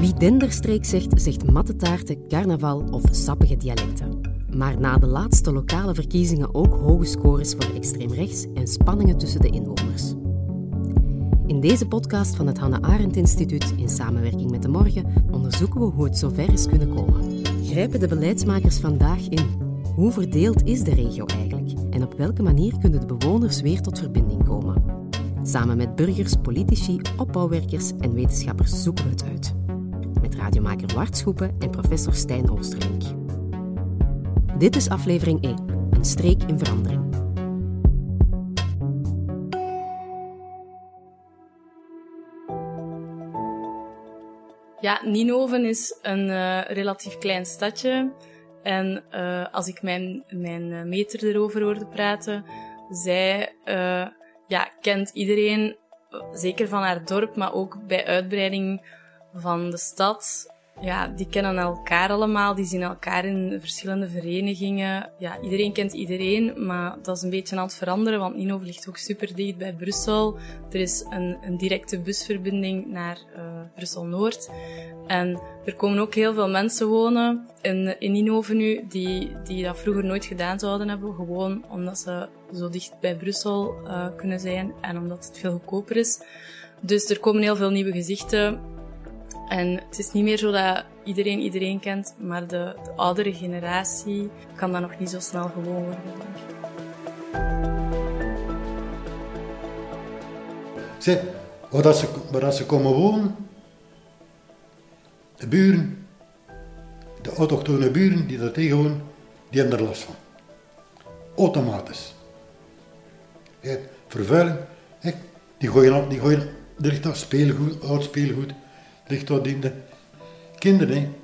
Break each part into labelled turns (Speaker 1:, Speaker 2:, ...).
Speaker 1: Wie Denderstreek zegt, zegt mattetaarten, carnaval of sappige dialecten. Maar na de laatste lokale verkiezingen ook hoge scores voor extreem rechts en spanningen tussen de inwoners. In deze podcast van het Hannah Arendt Instituut in samenwerking met De Morgen onderzoeken we hoe het zover is kunnen komen. Grijpen de beleidsmakers vandaag in? Hoe verdeeld is de regio eigenlijk? En op welke manier kunnen de bewoners weer tot verbinding komen? Samen met burgers, politici, opbouwwerkers en wetenschappers zoeken we het uit. Radiomaker Wart Schoepen en professor Stijn Oosterlink. Dit is aflevering 1, een streek in verandering.
Speaker 2: Ja, Nienhoven is een uh, relatief klein stadje. En uh, als ik mijn, mijn eh, meter erover hoorde praten, zij uh, ja, kent iedereen, zeker van haar dorp, maar ook bij uitbreiding van de stad, ja, die kennen elkaar allemaal, die zien elkaar in verschillende verenigingen. Ja, iedereen kent iedereen, maar dat is een beetje aan het veranderen, want Nino ligt ook super dicht bij Brussel. Er is een, een directe busverbinding naar uh, Brussel-Noord. En er komen ook heel veel mensen wonen in, in Ninove nu, die, die dat vroeger nooit gedaan zouden hebben, gewoon omdat ze zo dicht bij Brussel uh, kunnen zijn en omdat het veel goedkoper is. Dus er komen heel veel nieuwe gezichten en het is niet meer zo dat iedereen iedereen kent, maar de, de oudere generatie kan dat nog niet zo snel gewoon worden.
Speaker 3: Zeg, waar, dat ze, waar dat ze komen wonen, de buren, de autochtone buren die daar tegen wonen, die hebben er last van. Automatisch. Vervuiling, die gooien, die gooien, er ligt speelgoed, oud speelgoed, ligt de kinderen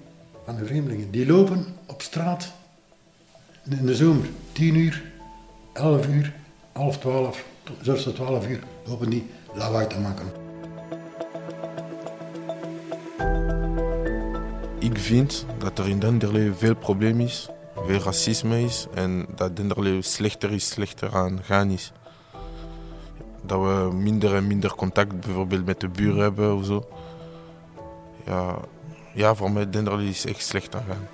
Speaker 3: van de vreemdelingen. Die lopen op straat in de zomer, 10 uur, 11 uur, half 12, zelfs tot 12 uur lopen die lawaai te maken.
Speaker 4: Ik vind dat er in Denderlee veel probleem is, veel racisme is en dat Denderlee slechter is, slechter aan gaan is. Dat we minder en minder contact bijvoorbeeld met de buren hebben of zo ja, ja, voor mij Denderlee is echt slecht aan gaan.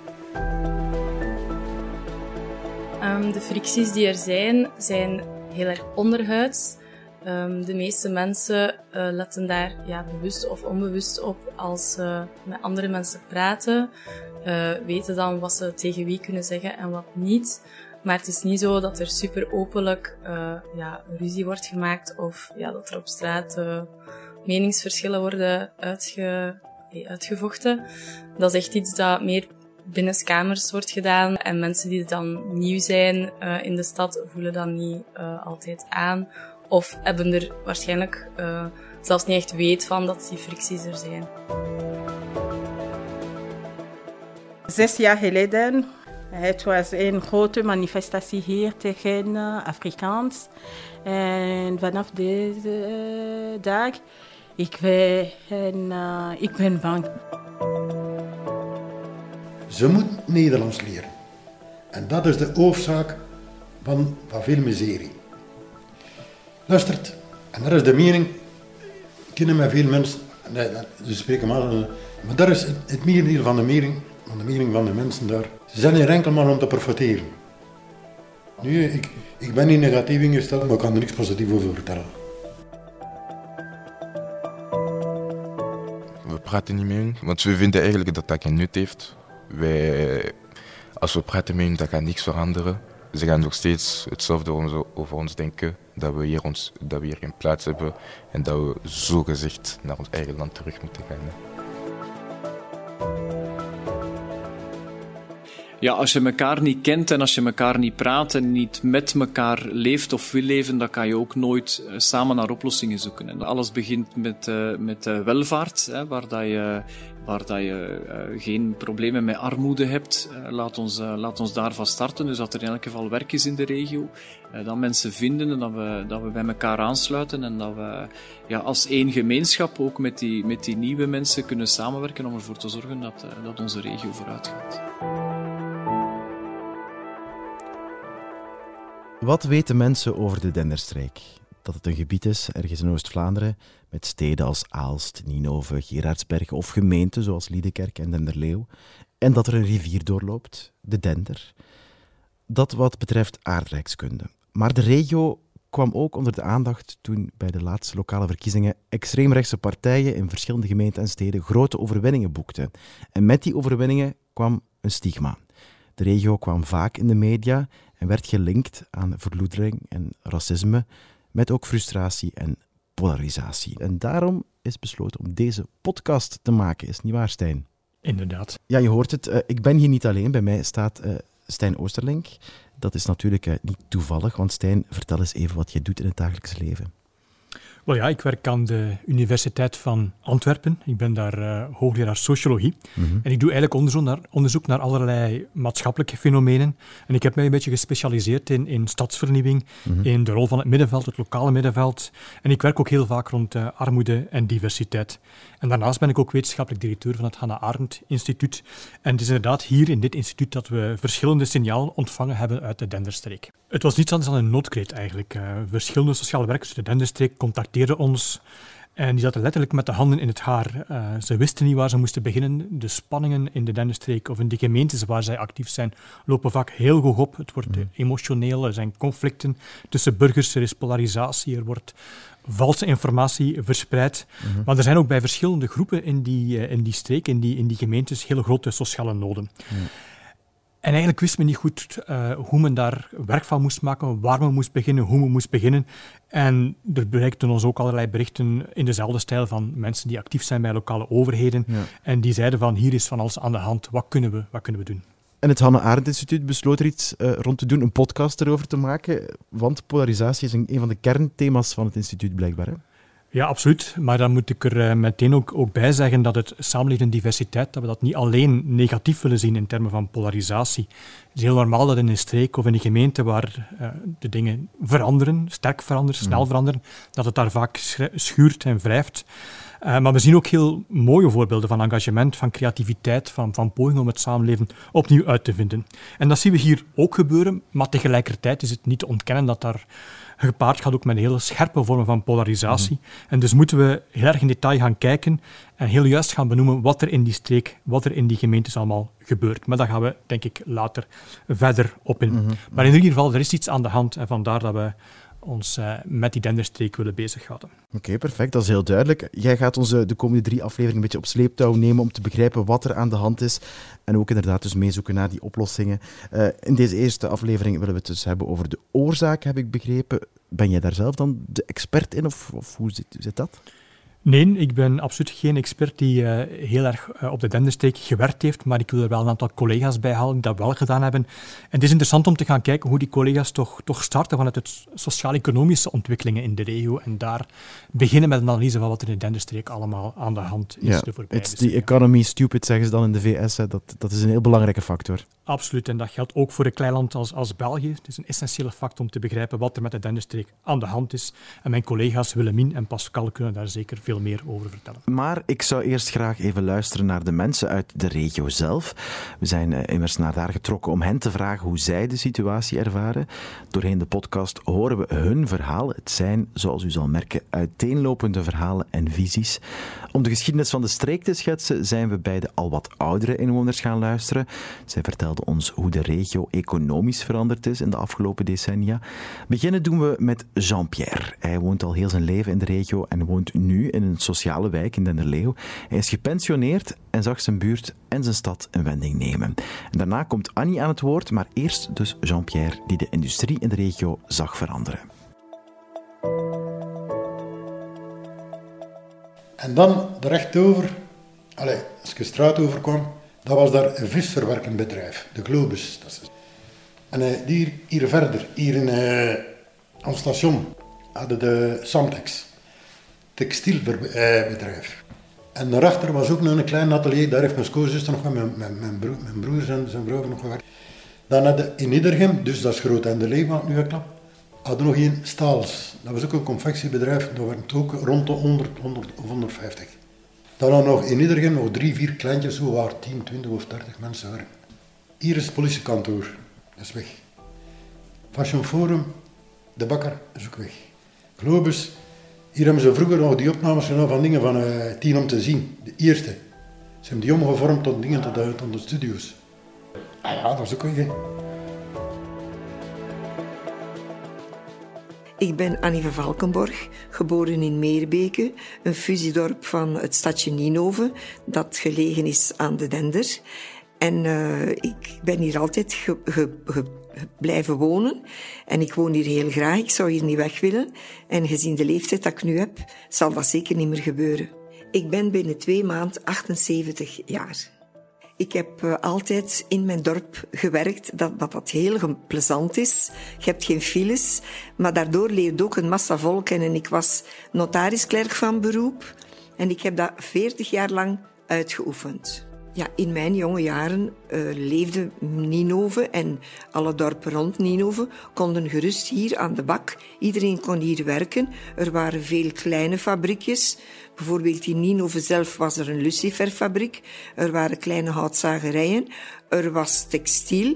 Speaker 2: Um, de fricties die er zijn, zijn heel erg onderhuids. Um, de meeste mensen uh, letten daar ja, bewust of onbewust op als ze met andere mensen praten. Uh, weten dan wat ze tegen wie kunnen zeggen en wat niet. Maar het is niet zo dat er super openlijk uh, ja, ruzie wordt gemaakt of ja, dat er op straat meningsverschillen worden uitge, uitgevochten. Dat is echt iets dat meer binnenskamers wordt gedaan. En mensen die dan nieuw zijn uh, in de stad voelen dat niet uh, altijd aan. Of hebben er waarschijnlijk uh, zelfs niet echt weet van dat die fricties er zijn.
Speaker 5: Zes jaar geleden, het was een grote manifestatie hier tegen Afrikaans. En vanaf deze dag ik uh, ik ben bang.
Speaker 3: Ze moet Nederlands leren. En dat is de oorzaak van, van veel miserie. Luistert, en dat is de mening, ik ken met veel mensen, ze spreken maar, maar dat is het, het merendeel van de mening, van de mening van de mensen daar. Ze zijn hier enkel maar om te profiteren. Nu, ik, ik ben niet negatief ingesteld, maar ik kan er niks positiefs over vertellen.
Speaker 4: Praten niet met want we vinden eigenlijk dat dat geen nut heeft. Wij, als we praten met hun, dat gaat niks veranderen. Ze gaan nog steeds hetzelfde over ons denken, dat we, hier ons, dat we hier geen plaats hebben en dat we zogezegd naar ons eigen land terug moeten gaan.
Speaker 6: Ja, als je elkaar niet kent en als je elkaar niet praat en niet met elkaar leeft of wil leven, dan kan je ook nooit eh, samen naar oplossingen zoeken. En alles begint met, uh, met uh, welvaart, hè, waar, dat je, waar dat je geen problemen met armoede hebt. laat, ons, laat ons daarvan starten. Dus dat er in elk geval werk is in de regio. dat mensen vinden en dat we, dat we bij elkaar aansluiten en dat we ja, als één gemeenschap ook met die, met die nieuwe mensen kunnen samenwerken om ervoor te zorgen dat, dat onze regio vooruit gaat.
Speaker 7: Wat weten mensen over de Denderstreek? dat het een gebied is, ergens in Oost-Vlaanderen, met steden als Aalst, Ninove, Gerardsbergen of gemeenten zoals Liedekerk en Denderleeuw, en dat er een rivier doorloopt, de Dender. Dat wat betreft aardrijkskunde. Maar de regio kwam ook onder de aandacht toen bij de laatste lokale verkiezingen extreemrechtse partijen in verschillende gemeenten en steden grote overwinningen boekten. En met die overwinningen kwam een stigma. De regio kwam vaak in de media en werd gelinkt aan verloedering en racisme, met ook frustratie en polarisatie. En daarom is besloten om deze podcast te maken, is niet waar, Stijn?
Speaker 8: Inderdaad.
Speaker 7: Ja, je hoort het. Uh, ik ben hier niet alleen. Bij mij staat uh, Stijn Oosterlink. Dat is natuurlijk uh, niet toevallig, want Stijn, vertel eens even wat je doet in het dagelijks leven.
Speaker 8: Wel ja, ik werk aan de Universiteit van Antwerpen. Ik ben daar uh, hoogleraar sociologie. Mm -hmm. En ik doe eigenlijk onderzoek naar, onderzoek naar allerlei maatschappelijke fenomenen. En ik heb mij een beetje gespecialiseerd in, in stadsvernieuwing, mm -hmm. in de rol van het middenveld, het lokale middenveld. En ik werk ook heel vaak rond uh, armoede en diversiteit. En daarnaast ben ik ook wetenschappelijk directeur van het Hannah Arendt Instituut. En het is inderdaad hier in dit instituut dat we verschillende signalen ontvangen hebben uit de Denderstreek. Het was niets anders dan een noodkreet eigenlijk. Uh, verschillende sociale werkers uit de Denderstreek ons. En die zaten letterlijk met de handen in het haar. Uh, ze wisten niet waar ze moesten beginnen. De spanningen in de Denderstreek of in de gemeentes waar zij actief zijn, lopen vaak heel hoog op. Het wordt mm. emotioneel, er zijn conflicten tussen burgers, er is polarisatie, er wordt valse informatie verspreid. Mm -hmm. Maar er zijn ook bij verschillende groepen in die, uh, in die streek, in die, in die gemeentes, hele grote sociale noden. Mm. En eigenlijk wist men niet goed uh, hoe men daar werk van moest maken, waar men moest beginnen, hoe men moest beginnen. En er bereikten ons ook allerlei berichten in dezelfde stijl van mensen die actief zijn bij lokale overheden. Ja. En die zeiden van hier is van alles aan de hand, wat kunnen we, wat kunnen we doen?
Speaker 7: En het Hannah Arendt Instituut besloot er iets uh, rond te doen, een podcast erover te maken. Want polarisatie is een, een van de kernthema's van het instituut blijkbaar. Hè?
Speaker 8: Ja, absoluut. Maar dan moet ik er uh, meteen ook, ook bij zeggen dat het samenleven en diversiteit, dat we dat niet alleen negatief willen zien in termen van polarisatie. Het is heel normaal dat in een streek of in een gemeente waar uh, de dingen veranderen, sterk veranderen, snel veranderen, dat het daar vaak schuurt en wrijft. Uh, maar we zien ook heel mooie voorbeelden van engagement, van creativiteit, van, van pogingen om het samenleven opnieuw uit te vinden. En dat zien we hier ook gebeuren, maar tegelijkertijd is het niet te ontkennen dat daar gepaard gaat ook met hele scherpe vormen van polarisatie. Mm. En dus moeten we heel erg in detail gaan kijken en heel juist gaan benoemen wat er in die streek, wat er in die gemeentes allemaal gebeurt. Maar daar gaan we, denk ik, later verder op in. Mm -hmm. Maar in ieder geval, er is iets aan de hand en vandaar dat we ons uh, met die denderstreek willen bezighouden.
Speaker 7: Oké, perfect. Dat is heel duidelijk. Jij gaat ons de komende drie afleveringen een beetje op sleeptouw nemen om te begrijpen wat er aan de hand is. En ook inderdaad dus meezoeken naar die oplossingen. Uh, in deze eerste aflevering willen we het dus hebben over de oorzaak, heb ik begrepen. Ben jij daar zelf dan de expert in of, of hoe zit, zit dat?
Speaker 8: Nee, ik ben absoluut geen expert die uh, heel erg uh, op de denderstreek gewerkt heeft, maar ik wil er wel een aantal collega's bij halen die dat wel gedaan hebben. En het is interessant om te gaan kijken hoe die collega's toch, toch starten vanuit het sociaal-economische ontwikkelingen in de regio en daar beginnen met een analyse van wat er in de denderstreek allemaal aan de hand is.
Speaker 7: Ja, it's the economy stupid, zeggen ze dan in de VS. Hè. Dat, dat is een heel belangrijke factor.
Speaker 8: Absoluut, en dat geldt ook voor een klein land als, als België. Het is een essentiële factor om te begrijpen wat er met de denderstreek aan de hand is. En mijn collega's Willemien en Pascal kunnen daar zeker veel meer over vertellen.
Speaker 7: Maar ik zou eerst graag even luisteren naar de mensen uit de regio zelf. We zijn uh, immers naar daar getrokken om hen te vragen hoe zij de situatie ervaren. Doorheen de podcast horen we hun verhaal. Het zijn, zoals u zal merken, uiteenlopende verhalen en visies. Om de geschiedenis van de streek te schetsen, zijn we bij de al wat oudere inwoners gaan luisteren. Zij vertelden ons hoe de regio economisch veranderd is in de afgelopen decennia. Beginnen doen we met Jean-Pierre. Hij woont al heel zijn leven in de regio en woont nu in een sociale wijk in Denderleeuw. Hij is gepensioneerd en zag zijn buurt en zijn stad een wending nemen. En daarna komt Annie aan het woord, maar eerst dus Jean-Pierre, die de industrie in de regio zag veranderen.
Speaker 3: En dan de rechtover, allez, als ik de straat overkwam, dat was daar een visverwerkend bedrijf, de Globus. Dat. En uh, hier, hier verder, hier in uh, station, hadden de Samtex, textielbedrijf. En daarachter was ook nog een klein atelier, daar heeft mijn schoonzuster nog met mijn, mijn, mijn, broer, mijn broers en zijn vrouw nog gewerkt. Dan hadden in Iedergem, dus dat is groot en de Leeuwen nu geklapt, hadden nog een Staals. Dat was ook een confectiebedrijf, daar waren ook rond de 100, 100 of 150. Dan hadden nog in Iedergem nog drie, vier kleintjes, zo waar 10, 20 of 30 mensen waren. Hier is het politiekantoor, dat is weg. Fashion Forum, de bakker, is ook weg. Globus, hier hebben ze vroeger nog die opnames gedaan van dingen van uh, Tien om te zien, de eerste. Ze hebben die omgevormd tot dingen, tot, de, tot de studio's. Ah ja, dat is ook weer.
Speaker 9: Ik ben Annie van Valkenborg, geboren in Meerbeke, een fusiedorp van het stadje Ninove, dat gelegen is aan de Dender. En uh, ik ben hier altijd ge, ge, blijven wonen. En ik woon hier heel graag, ik zou hier niet weg willen. En gezien de leeftijd dat ik nu heb, zal dat zeker niet meer gebeuren. Ik ben binnen twee maanden 78 jaar. Ik heb uh, altijd in mijn dorp gewerkt, dat, dat dat heel plezant is. Je hebt geen files, maar daardoor leerde ook een massa volk kennen. Ik was notarisklerk van beroep en ik heb dat 40 jaar lang uitgeoefend. Ja, in mijn jonge jaren uh, leefde Ninove en alle dorpen rond Ninove konden gerust hier aan de bak. Iedereen kon hier werken. Er waren veel kleine fabriekjes. Bijvoorbeeld in Ninove zelf was er een luciferfabriek. Er waren kleine houtzagerijen. Er was textiel.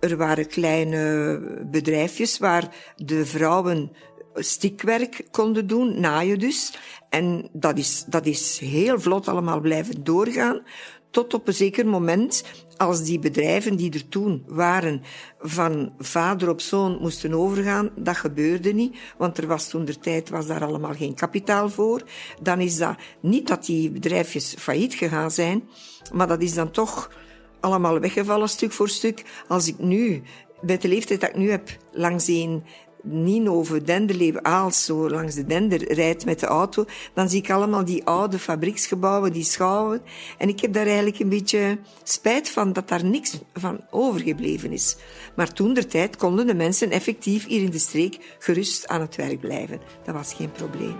Speaker 9: Er waren kleine bedrijfjes waar de vrouwen stikwerk konden doen, naaien dus. En dat is, dat is heel vlot allemaal blijven doorgaan tot op een zeker moment, als die bedrijven die er toen waren van vader op zoon moesten overgaan, dat gebeurde niet, want er was toen de tijd was daar allemaal geen kapitaal voor. Dan is dat niet dat die bedrijfjes failliet gegaan zijn, maar dat is dan toch allemaal weggevallen stuk voor stuk. Als ik nu, met de leeftijd dat ik nu heb, langs een Ninove, Denderleeuw, Aals, zo langs de Dender rijdt met de auto, dan zie ik allemaal die oude fabrieksgebouwen, die schouwen. En ik heb daar eigenlijk een beetje spijt van dat daar niks van overgebleven is. Maar toen der tijd konden de mensen effectief hier in de streek gerust aan het werk blijven. Dat was geen probleem.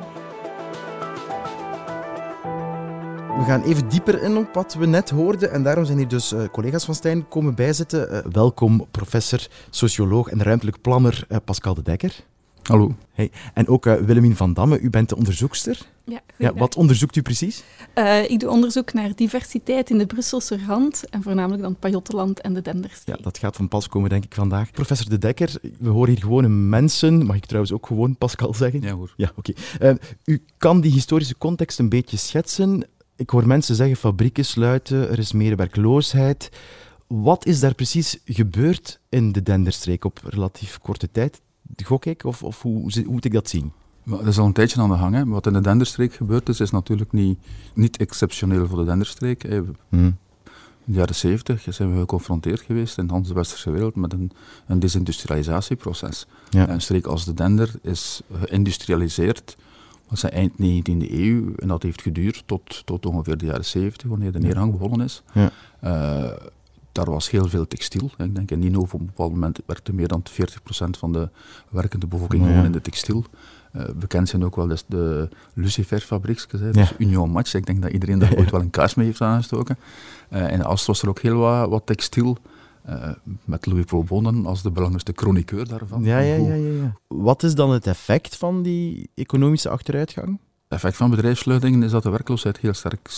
Speaker 7: We gaan even dieper in op wat we net hoorden. En daarom zijn hier dus uh, collega's van Stijn komen bijzitten. Uh, welkom, professor, socioloog en ruimtelijk planner uh, Pascal de Dekker.
Speaker 10: Hallo.
Speaker 7: Hey. En ook Willemien van Damme, u bent de onderzoekster.
Speaker 11: Ja,
Speaker 7: ja, wat onderzoekt u precies?
Speaker 11: ik doe onderzoek naar diversiteit in de Brusselse rand en voornamelijk dan Pajottenland en de Denderstreek.
Speaker 7: Ja, dat gaat van pas komen, denk ik, vandaag. Professor De Dekker, we horen hier gewone mensen. Mag ik trouwens ook gewoon Pascal zeggen?
Speaker 10: Ja hoor.
Speaker 7: Ja, oké. Okay. u kan die historische context een beetje schetsen. Ik hoor mensen zeggen fabrieken sluiten, er is meer werkloosheid. Wat is daar precies gebeurd in de Denderstreek op relatief korte tijd? Gok ik, of, of hoe, hoe, moet ik dat zien?
Speaker 10: Dat is al een tijdje aan de gang. Hè. Wat in de Denderstreek gebeurd is, is natuurlijk niet, niet exceptioneel voor de Denderstreek. Hmm. In de jaren zeventig zijn we geconfronteerd geweest in de westerse wereld met een, een desindustrialisatieproces. Ja. Een streek als de Dender is geïndustrialiseerd dat is eind 19e eeuw en dat heeft geduurd tot, tot ongeveer de jaren 70, wanneer de neergang begonnen is. Ja. Uh, daar was heel veel textiel. Ik denk in Nino op een bepaald moment werkte meer dan 40% van de werkende bevolking gewoon in de textiel. Uh, bekend zijn ook wel de, de Lucifer-fabriekjes, dus Union Match. Ik denk dat iedereen daar ooit wel een kaars mee heeft aangestoken. Uh, in Ast was er ook heel wat, wat textiel. Uh, met Louis Probonen als de belangrijkste chroniqueur daarvan.
Speaker 7: Ja, ja, ja, ja, Wat is dan het effect van die economische achteruitgang?
Speaker 10: Het effect van bedrijfssluitingen is dat de werkloosheid heel sterk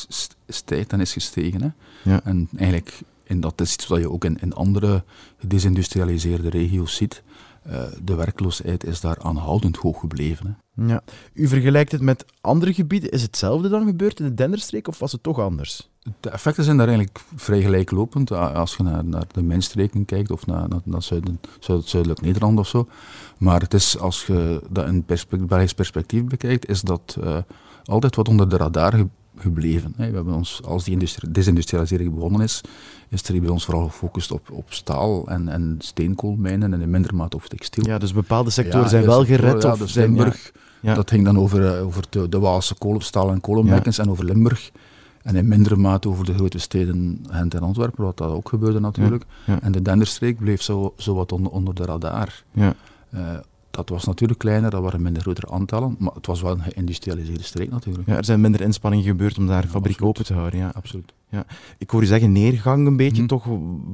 Speaker 10: stijgt en is gestegen. Hè. Ja. En eigenlijk, en dat is iets wat je ook in, in andere gedesindustrialiseerde regio's ziet, uh, de werkloosheid is daar aanhoudend hoog gebleven. Hè.
Speaker 7: Ja. U vergelijkt het met andere gebieden. Is hetzelfde dan gebeurd in de Denderstreek of was het toch anders?
Speaker 10: De effecten zijn daar eigenlijk vrij gelijklopend. Als je naar, naar de mijnstreken kijkt of naar, naar, naar zuiden, zuid, zuidelijk Nederland of zo. Maar het is, als je dat in perspectief, Belgisch perspectief bekijkt, is dat uh, altijd wat onder de radar gebleven. We hebben ons, als die desindustrialisering begonnen is, is er bij ons vooral gefocust op, op staal en, en steenkoolmijnen en in minder mate op textiel.
Speaker 7: Ja, dus bepaalde sectoren zijn wel gered?
Speaker 10: Ja, of dus Limburg, ja. dat ging dan over, eh, over de, de Waalse kolen, staal- en kolenmijkens en over Limburg. En in mindere mate over de grote steden Gent en Antwerpen, wat dat ook gebeurde natuurlijk. En de Denderstreek bleef zo, zo wat onder, onder de radar. Ja. Uh, dat was natuurlijk kleiner, dat waren minder grotere aantallen, maar het was wel een geïndustrialiseerde streek natuurlijk.
Speaker 7: Ja, er zijn minder inspanningen gebeurd om daar fabriek open te houden. Ja, absoluut. Ja. Ik hoor u zeggen neergang een beetje, mhm. toch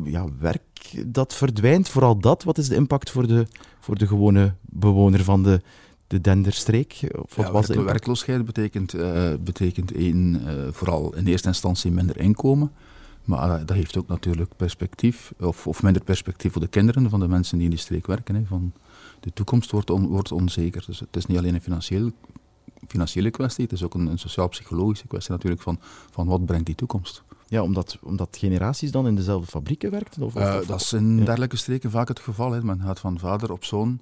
Speaker 7: ja, werk dat verdwijnt. Vooral dat, wat is de impact voor de, voor de gewone bewoner van de, de Denderstreek?
Speaker 10: Of wat ja, was werkloosheid betekent, uh, betekent één, uh, vooral in eerste instantie minder inkomen. Maar uh, dat heeft ook natuurlijk perspectief, of, of minder perspectief voor de kinderen van de mensen die in die streek werken. Hè, van, de toekomst wordt, on, wordt onzeker. Dus het is niet alleen een financieel, financiële kwestie, het is ook een, een sociaal-psychologische kwestie natuurlijk van, van wat brengt die toekomst.
Speaker 7: Ja, omdat, omdat generaties dan in dezelfde fabrieken werkten? Of,
Speaker 10: dat is in dergelijke streken vaak het geval. Hè. Men gaat van vader op zoon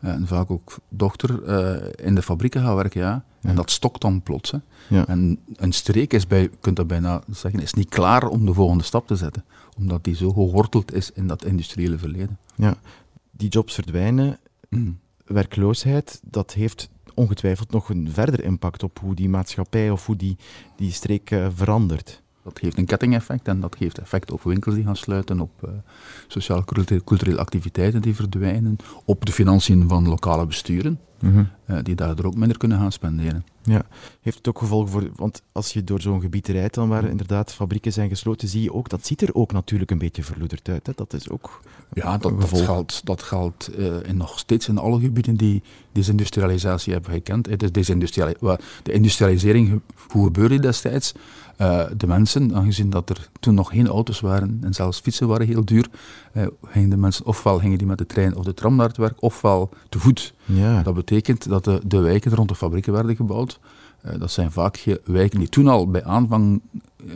Speaker 10: en vaak ook dochter uh, in de fabrieken gaan werken, ja. En dat stokt dan plots. Hè. Ja. En een streek is bij, kunt dat bijna zeggen, is niet klaar om de volgende stap te zetten. Omdat die zo geworteld is in dat industriële verleden.
Speaker 7: Ja, die jobs verdwijnen. Mm. Werkloosheid, dat heeft ongetwijfeld nog een verder impact op hoe die maatschappij of hoe die, die streek uh, verandert.
Speaker 10: Dat heeft een kettingeffect en dat geeft effect op winkels die gaan sluiten, op uh, sociaal-culturele activiteiten die verdwijnen, op de financiën van lokale besturen, mm -hmm. uh, die daardoor ook minder kunnen gaan spenderen.
Speaker 7: Ja, heeft het ook gevolgen voor, want als je door zo'n gebied rijdt dan waar inderdaad fabrieken zijn gesloten, zie je ook, dat ziet er ook natuurlijk een beetje verloederd uit. Hè? Dat is ook
Speaker 10: Ja, dat, dat geldt, dat geldt uh, in nog steeds in alle gebieden die desindustrialisatie hebben gekend. Het is desindustriali de industrialisering, hoe gebeurde destijds? Uh, de mensen, aangezien dat er toen nog geen auto's waren en zelfs fietsen waren heel duur, uh, gingen de mensen ofwel gingen die met de trein of de tram naar het werk, ofwel te voet.
Speaker 7: Ja.
Speaker 10: Dat betekent dat de, de wijken rond de fabrieken werden gebouwd. Uh, dat zijn vaak wijken die toen al bij aanvang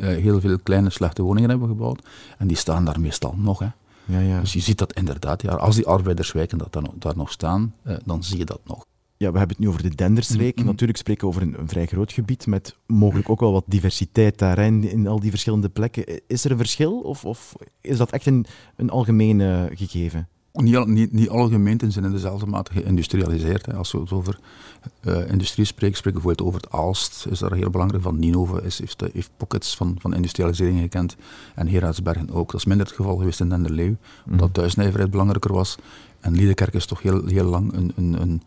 Speaker 10: heel veel kleine slechte woningen hebben gebouwd. En die staan daar meestal nog. Hè.
Speaker 7: Ja, ja.
Speaker 10: Dus je ziet dat inderdaad, ja, als die arbeiderswijken dat dan, daar nog staan, dan zie je dat nog.
Speaker 7: Ja, we hebben het nu over de Denderstreek. Mm -hmm. Natuurlijk spreken we over een, een, vrij groot gebied met mogelijk ook wel wat diversiteit daarin in al die verschillende plekken. Is er een verschil of, of is dat echt een, een algemeen uh, gegeven?
Speaker 10: Niet, niet, niet, alle gemeenten zijn in dezelfde mate geïndustrialiseerd. Hè. Als we het over uh, industrie spreken, spreken we bijvoorbeeld over het Aalst, is daar heel belangrijk van. Ninove is, heeft, heeft pockets van, van industrialisering gekend en Heraartsbergen ook. Dat is minder het geval geweest in Denderleeuw, mm omdat thuisnijverheid belangrijker was. En Liedekerk is toch heel, heel lang een, een, een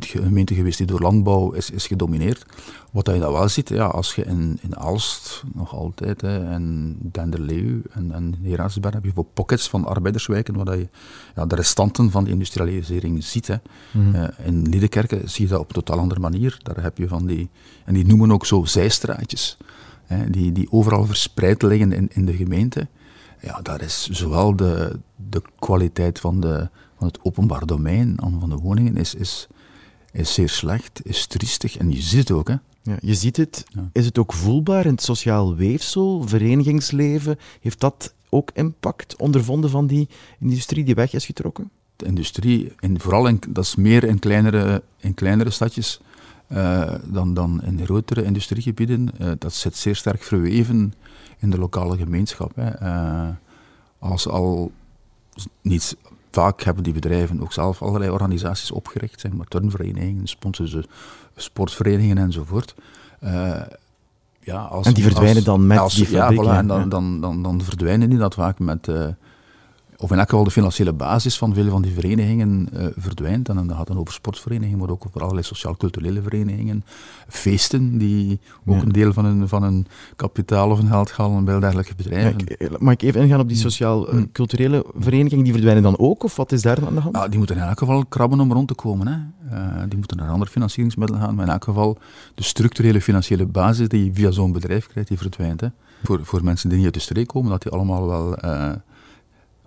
Speaker 10: gemeente geweest die door landbouw is, is gedomineerd. Wat je dan wel ziet, ja, als je in, in Aalst nog altijd, hè, en Denderleeuw en, en heb je voor pockets van arbeiderswijken, waar je ja, de restanten van de industrialisering ziet. Hè. Mm -hmm. uh, in Liedekerke zie je dat op een totaal andere manier. Daar heb je van die, en die noemen ook zo zijstraatjes, hè, die, die overal verspreid liggen in, in de gemeente. Ja, daar is zowel de, de kwaliteit van, de, van het openbaar domein, van de woningen, is, is, is zeer slecht, is triestig en je ziet het ook. Hè.
Speaker 7: Ja, je ziet het. Ja. Is het ook voelbaar in het sociaal weefsel, verenigingsleven? Heeft dat ook impact ondervonden van die industrie die weg is getrokken?
Speaker 10: De industrie, in, vooral in, dat is meer in kleinere, in kleinere stadjes uh, dan, dan in grotere industriegebieden. Uh, dat zit zeer sterk verweven in de lokale gemeenschap. Hè. Uh, als al niet vaak hebben die bedrijven ook zelf allerlei organisaties opgericht, zeg maar turnverenigingen, sponsoren, sportverenigingen enzovoort. Uh, ja, als,
Speaker 7: en die verdwijnen
Speaker 10: als,
Speaker 7: dan met
Speaker 10: als,
Speaker 7: die fabriek.
Speaker 10: Ja, voilà, en dan, dan, dan, dan verdwijnen die dat vaak met... Uh, of in elk geval de financiële basis van veel van die verenigingen uh, verdwijnt. En dan gaat het over sportverenigingen, maar ook over allerlei sociaal-culturele verenigingen. Feesten, die ook ja. een deel van hun, van hun kapitaal of hun geld halen bij dergelijke bedrijven.
Speaker 7: Ja, mag ik even ingaan op die sociaal-culturele verenigingen? Die verdwijnen dan ook, of wat is daar aan de hand?
Speaker 10: Ja, die moeten in elk geval krabben om rond te komen. Hè. Uh, die moeten naar andere financieringsmiddelen gaan, maar in elk geval de structurele financiële basis die je via zo'n bedrijf krijgt, die verdwijnt. Hè. Voor, voor mensen die niet uit de streek komen, dat die allemaal wel... Uh,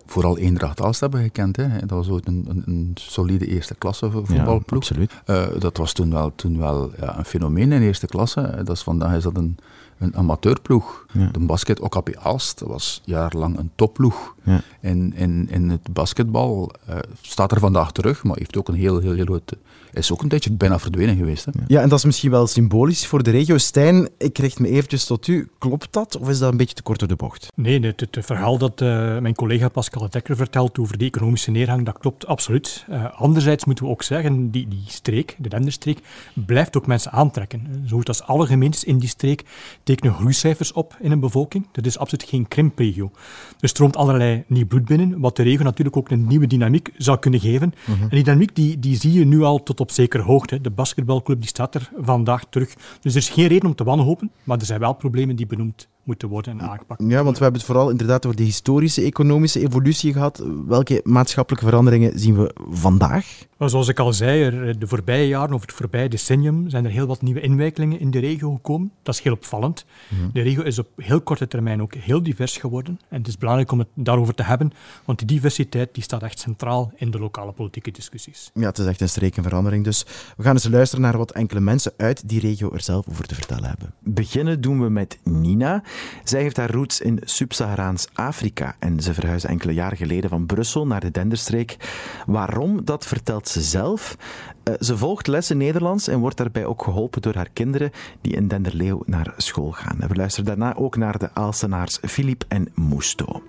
Speaker 10: vooral Eendracht Aalst hebben gekend. Hè. Dat was ook een, een, een solide eerste klasse voetbalploeg.
Speaker 7: Ja, absoluut.
Speaker 10: Uh, dat was toen wel, toen wel ja, een fenomeen in eerste klasse. Dat is, vandaag is dat een, een amateurploeg. Ja. De basket OKP Aalst was jarenlang een topploeg.
Speaker 7: Ja.
Speaker 10: In, in, in het basketbal uh, staat er vandaag terug, maar heeft ook een heel, heel, heel groot... Is ook een tijdje bijna verdwenen geweest. Hè?
Speaker 7: Ja, en dat is misschien wel symbolisch voor de regio. Stijn, ik richt me eventjes tot u. Klopt dat, of is dat een beetje te kort door de bocht?
Speaker 8: Nee, het, het verhaal dat uh, mijn collega Pascal Dekker vertelt over de economische neergang, dat klopt absoluut. Uh, anderzijds moeten we ook zeggen, die, die streek, de Denderstreek, blijft ook mensen aantrekken. Zo goed als alle gemeentes in die streek tekenen groeicijfers op in een bevolking. Dat is absoluut geen krimpregio. Er stroomt allerlei nieuw bloed binnen, wat de regio natuurlijk ook een nieuwe dynamiek zou kunnen geven.
Speaker 7: Mhm.
Speaker 8: Uh -huh. En die dynamiek die, die zie je nu al tot op zekere hoogte. De basketbalclub die staat er vandaag terug. Dus er is geen reden om te wanhopen, maar er zijn wel problemen die benoemd moeten worden aangepakt.
Speaker 7: Ja, want we hebben het vooral inderdaad over de historische economische evolutie gehad. Welke maatschappelijke veranderingen zien we vandaag?
Speaker 8: zoals ik al zei, er, de voorbije jaren of het voorbije decennium zijn er heel wat nieuwe inwijkelingen in de regio gekomen. Dat is heel opvallend. Mhm. De regio is op heel korte termijn ook heel divers geworden. En het is belangrijk om het daarover te hebben, want die diversiteit die staat echt centraal in de lokale politieke discussies.
Speaker 7: Ja, het is echt een strekenverandering. Dus we gaan eens luisteren naar wat enkele mensen uit die regio er zelf over te vertellen hebben. Beginnen doen we met Nina. Zij heeft haar roots in Sub-Saharaans Afrika en ze verhuisde enkele jaren geleden van Brussel naar de Denderstreek. Waarom, dat vertelt ze zelf. Eh, ze volgt lessen Nederlands en wordt daarbij ook geholpen door haar kinderen die in Denderleeuw naar school gaan. we luisteren daarna ook naar de Aalstenaars Philippe en Mousto.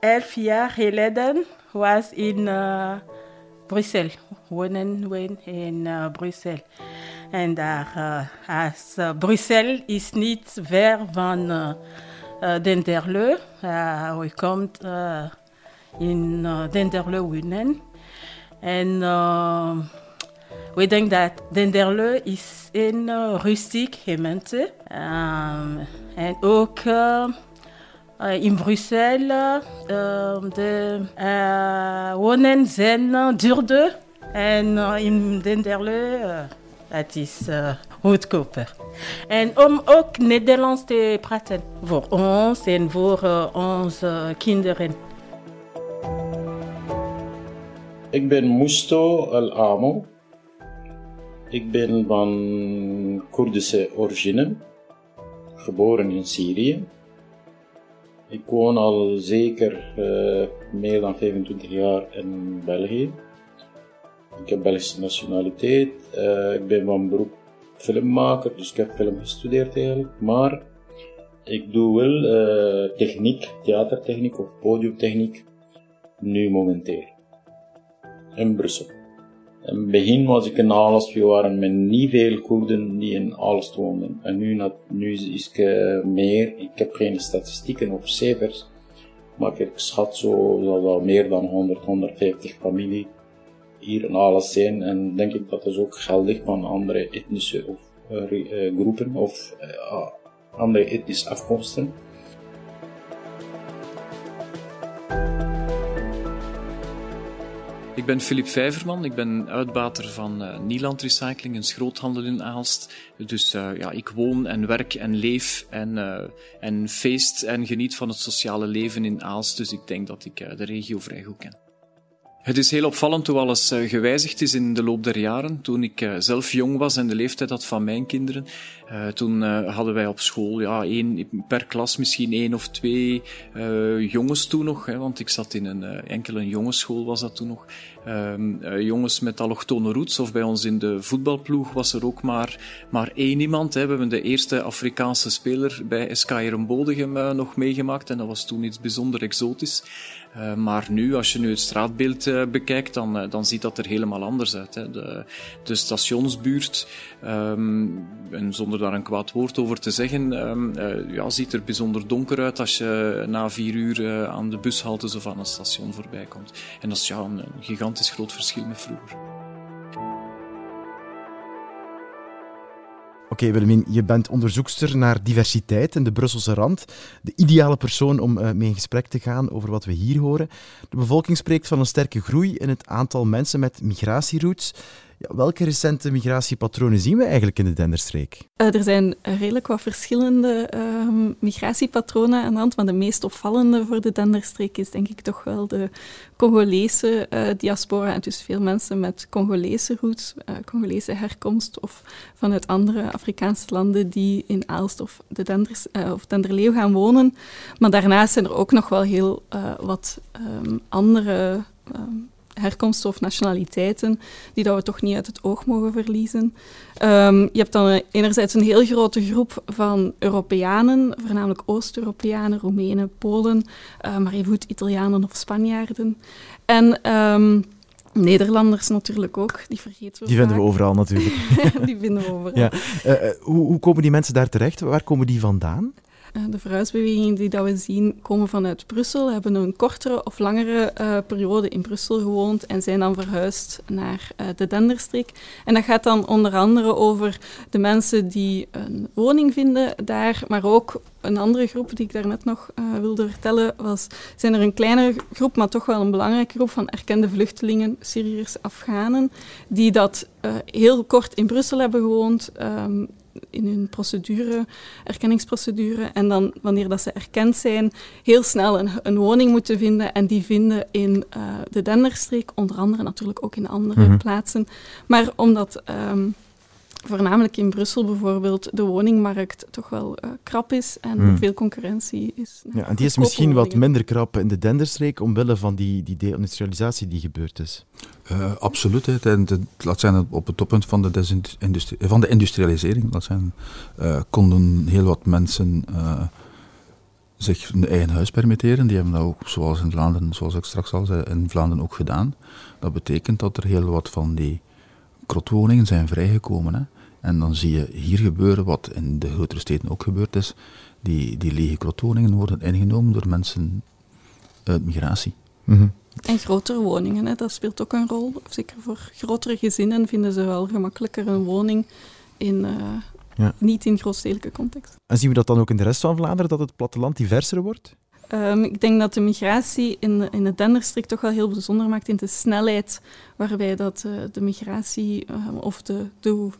Speaker 5: Elf jaar geleden was in uh, Brussel, wonen in uh, Brussel. En daar, uh, als uh, Brussel is niet ver van uh, Denderleeuw. Uh, komt in Denderleeuw wonen. En we denken dat Denderleeuw is een rustig gemeente. Um, en ook in Brussel de wonen zijn duurder. En in Denderleeuw het is uh, goedkoper. En om ook Nederlands te praten voor ons en voor uh, onze kinderen.
Speaker 12: Ik ben Musto El Amo. Ik ben van Koerdische origine, geboren in Syrië. Ik woon al zeker uh, meer dan 25 jaar in België. Ik heb Belgische nationaliteit. Uh, ik ben van beroep filmmaker, dus ik heb film gestudeerd eigenlijk. Maar ik doe wel uh, techniek, theatertechniek of podiumtechniek, nu momenteel. In Brussel. In het begin was ik in Aalst, we waren met niet veel Koerden die in Aalst woonden. En nu, nu is ik meer, ik heb geen statistieken of cijfers, maar ik schat zo dat meer dan 100, 150 familie hier in alles zijn. En denk ik dat is ook geldig van andere etnische of, uh, groepen of uh, andere etnische afkomsten.
Speaker 6: Ik ben Filip Vijverman, ik ben uitbater van uh, Nieland Recycling, een schroothandel in Aalst. Dus ja, ik woon en werk en leef en, en feest en geniet van het sociale leven in Aalst. Dus ik denk dat ik de regio vrij goed ken. Het is heel opvallend hoe alles eh, gewijzigd is in de loop der jaren. Toen ik eh, zelf jong was en de leeftijd had van mijn kinderen, uh, toen hadden wij op school ja, één, per klas misschien één of twee jongens toen nog, hè, want ik zat in een enkele jongensschool was dat toen nog. Ehm, jongens met allochtone roots, of bij ons in de voetbalploeg was er ook maar, maar één iemand. Hè. We hebben de eerste Afrikaanse speler bij SK Bodegem nog meegemaakt en dat was toen iets bijzonder exotisch. Maar nu, als je nu het straatbeeld bekijkt, dan, dan ziet dat er helemaal anders uit. Hè. De, de stationsbuurt, um, en zonder daar een kwaad woord over te zeggen, um, ja, ziet er bijzonder donker uit als je na vier uur aan de bushalte of aan een station voorbij komt. En dat is ja, een, gigantisch groot verschil met vroeger.
Speaker 7: Oké, okay, Willemien, je bent onderzoekster naar diversiteit in de Brusselse rand. De ideale persoon om uh, mee in gesprek te gaan over wat we hier horen. De bevolking spreekt van een sterke groei in het aantal mensen met migratieroutes. Welke recente migratiepatronen zien we eigenlijk in de Denderstreek?
Speaker 11: Uh, er zijn redelijk wat verschillende uh, migratiepatronen aan de hand, maar de meest opvallende voor de Denderstreek is denk ik toch wel de Congolese uh, diaspora. En dus veel mensen met Congolese roots, uh, Congolese herkomst of vanuit andere Afrikaanse landen die in Aalst of, de Denders, of Denderleeuw gaan wonen. Maar daarnaast zijn er ook nog wel heel wat um, andere um, herkomsten of nationaliteiten, die dat we toch niet uit het oog mogen verliezen. Um, je hebt dan enerzijds een heel grote groep van Europeanen, voornamelijk Oost-Europeanen, Roemenen, Polen, uh, maar evengoed Italianen of Spanjaarden. En um, Nederlanders natuurlijk ook, die vergeten we
Speaker 7: Die vinden we overal natuurlijk.
Speaker 11: die vinden we overal.
Speaker 7: Ja. Uh, hoe, hoe komen die mensen daar terecht? Waar komen die vandaan?
Speaker 11: Uh, de verhuisbewegingen die dat we zien komen vanuit Brussel, hebben een kortere of langere uh, periode in Brussel gewoond en zijn dan verhuisd naar uh, de Denderstreek. En dat gaat dan onder andere over de mensen die een woning vinden daar, maar ook een andere groep die ik daarnet nog wilde vertellen, was, zijn er een kleinere groep, maar toch wel een belangrijke groep van erkende vluchtelingen, Syriërs, Afghanen, die dat heel kort in Brussel hebben gewoond, um, in hun procedure, erkenningsprocedure. En dan, wanneer dat ze erkend zijn, heel snel een, een woning moeten vinden. En die vinden in uh, de Denderstreek, onder andere natuurlijk ook in andere mm -hmm. plaatsen. Maar omdat um, voornamelijk in Brussel bijvoorbeeld de woningmarkt toch wel uh, krap is en
Speaker 7: Hmm.
Speaker 11: veel concurrentie is.
Speaker 7: Ja, en die is misschien wat minder krap in de Denderstreek omwille van die, die deindustrialisatie die gebeurd is.
Speaker 10: Uh, absoluut. Hè. De, de, laat zijn op het toppunt van de, van de industrialisering laat zijn, uh, konden heel wat mensen uh, zich een eigen huis permitteren. Die hebben dat ook, zoals in Vlaanderen, zoals ik straks al zei, in Vlaanderen ook gedaan. Dat betekent dat er heel wat van die krotwoningen zijn vrijgekomen. Hè. En dan zie je hier gebeuren wat in de grotere steden ook gebeurd is. Die, die lege krotwoningen worden ingenomen door mensen uit migratie.
Speaker 7: Mm -hmm.
Speaker 11: En grotere woningen, hè, dat speelt ook een rol. Zeker voor grotere gezinnen vinden ze wel gemakkelijker een woning in, uh, ja. niet in grootstedelijke context.
Speaker 7: En zien we dat dan ook in de rest van Vlaanderen, dat het platteland diverser wordt?
Speaker 11: Um, ik denk dat de migratie in de, in de Denderstreek toch wel heel bijzonder maakt in de snelheid waarbij dat, uh, de migratie uh, of de, de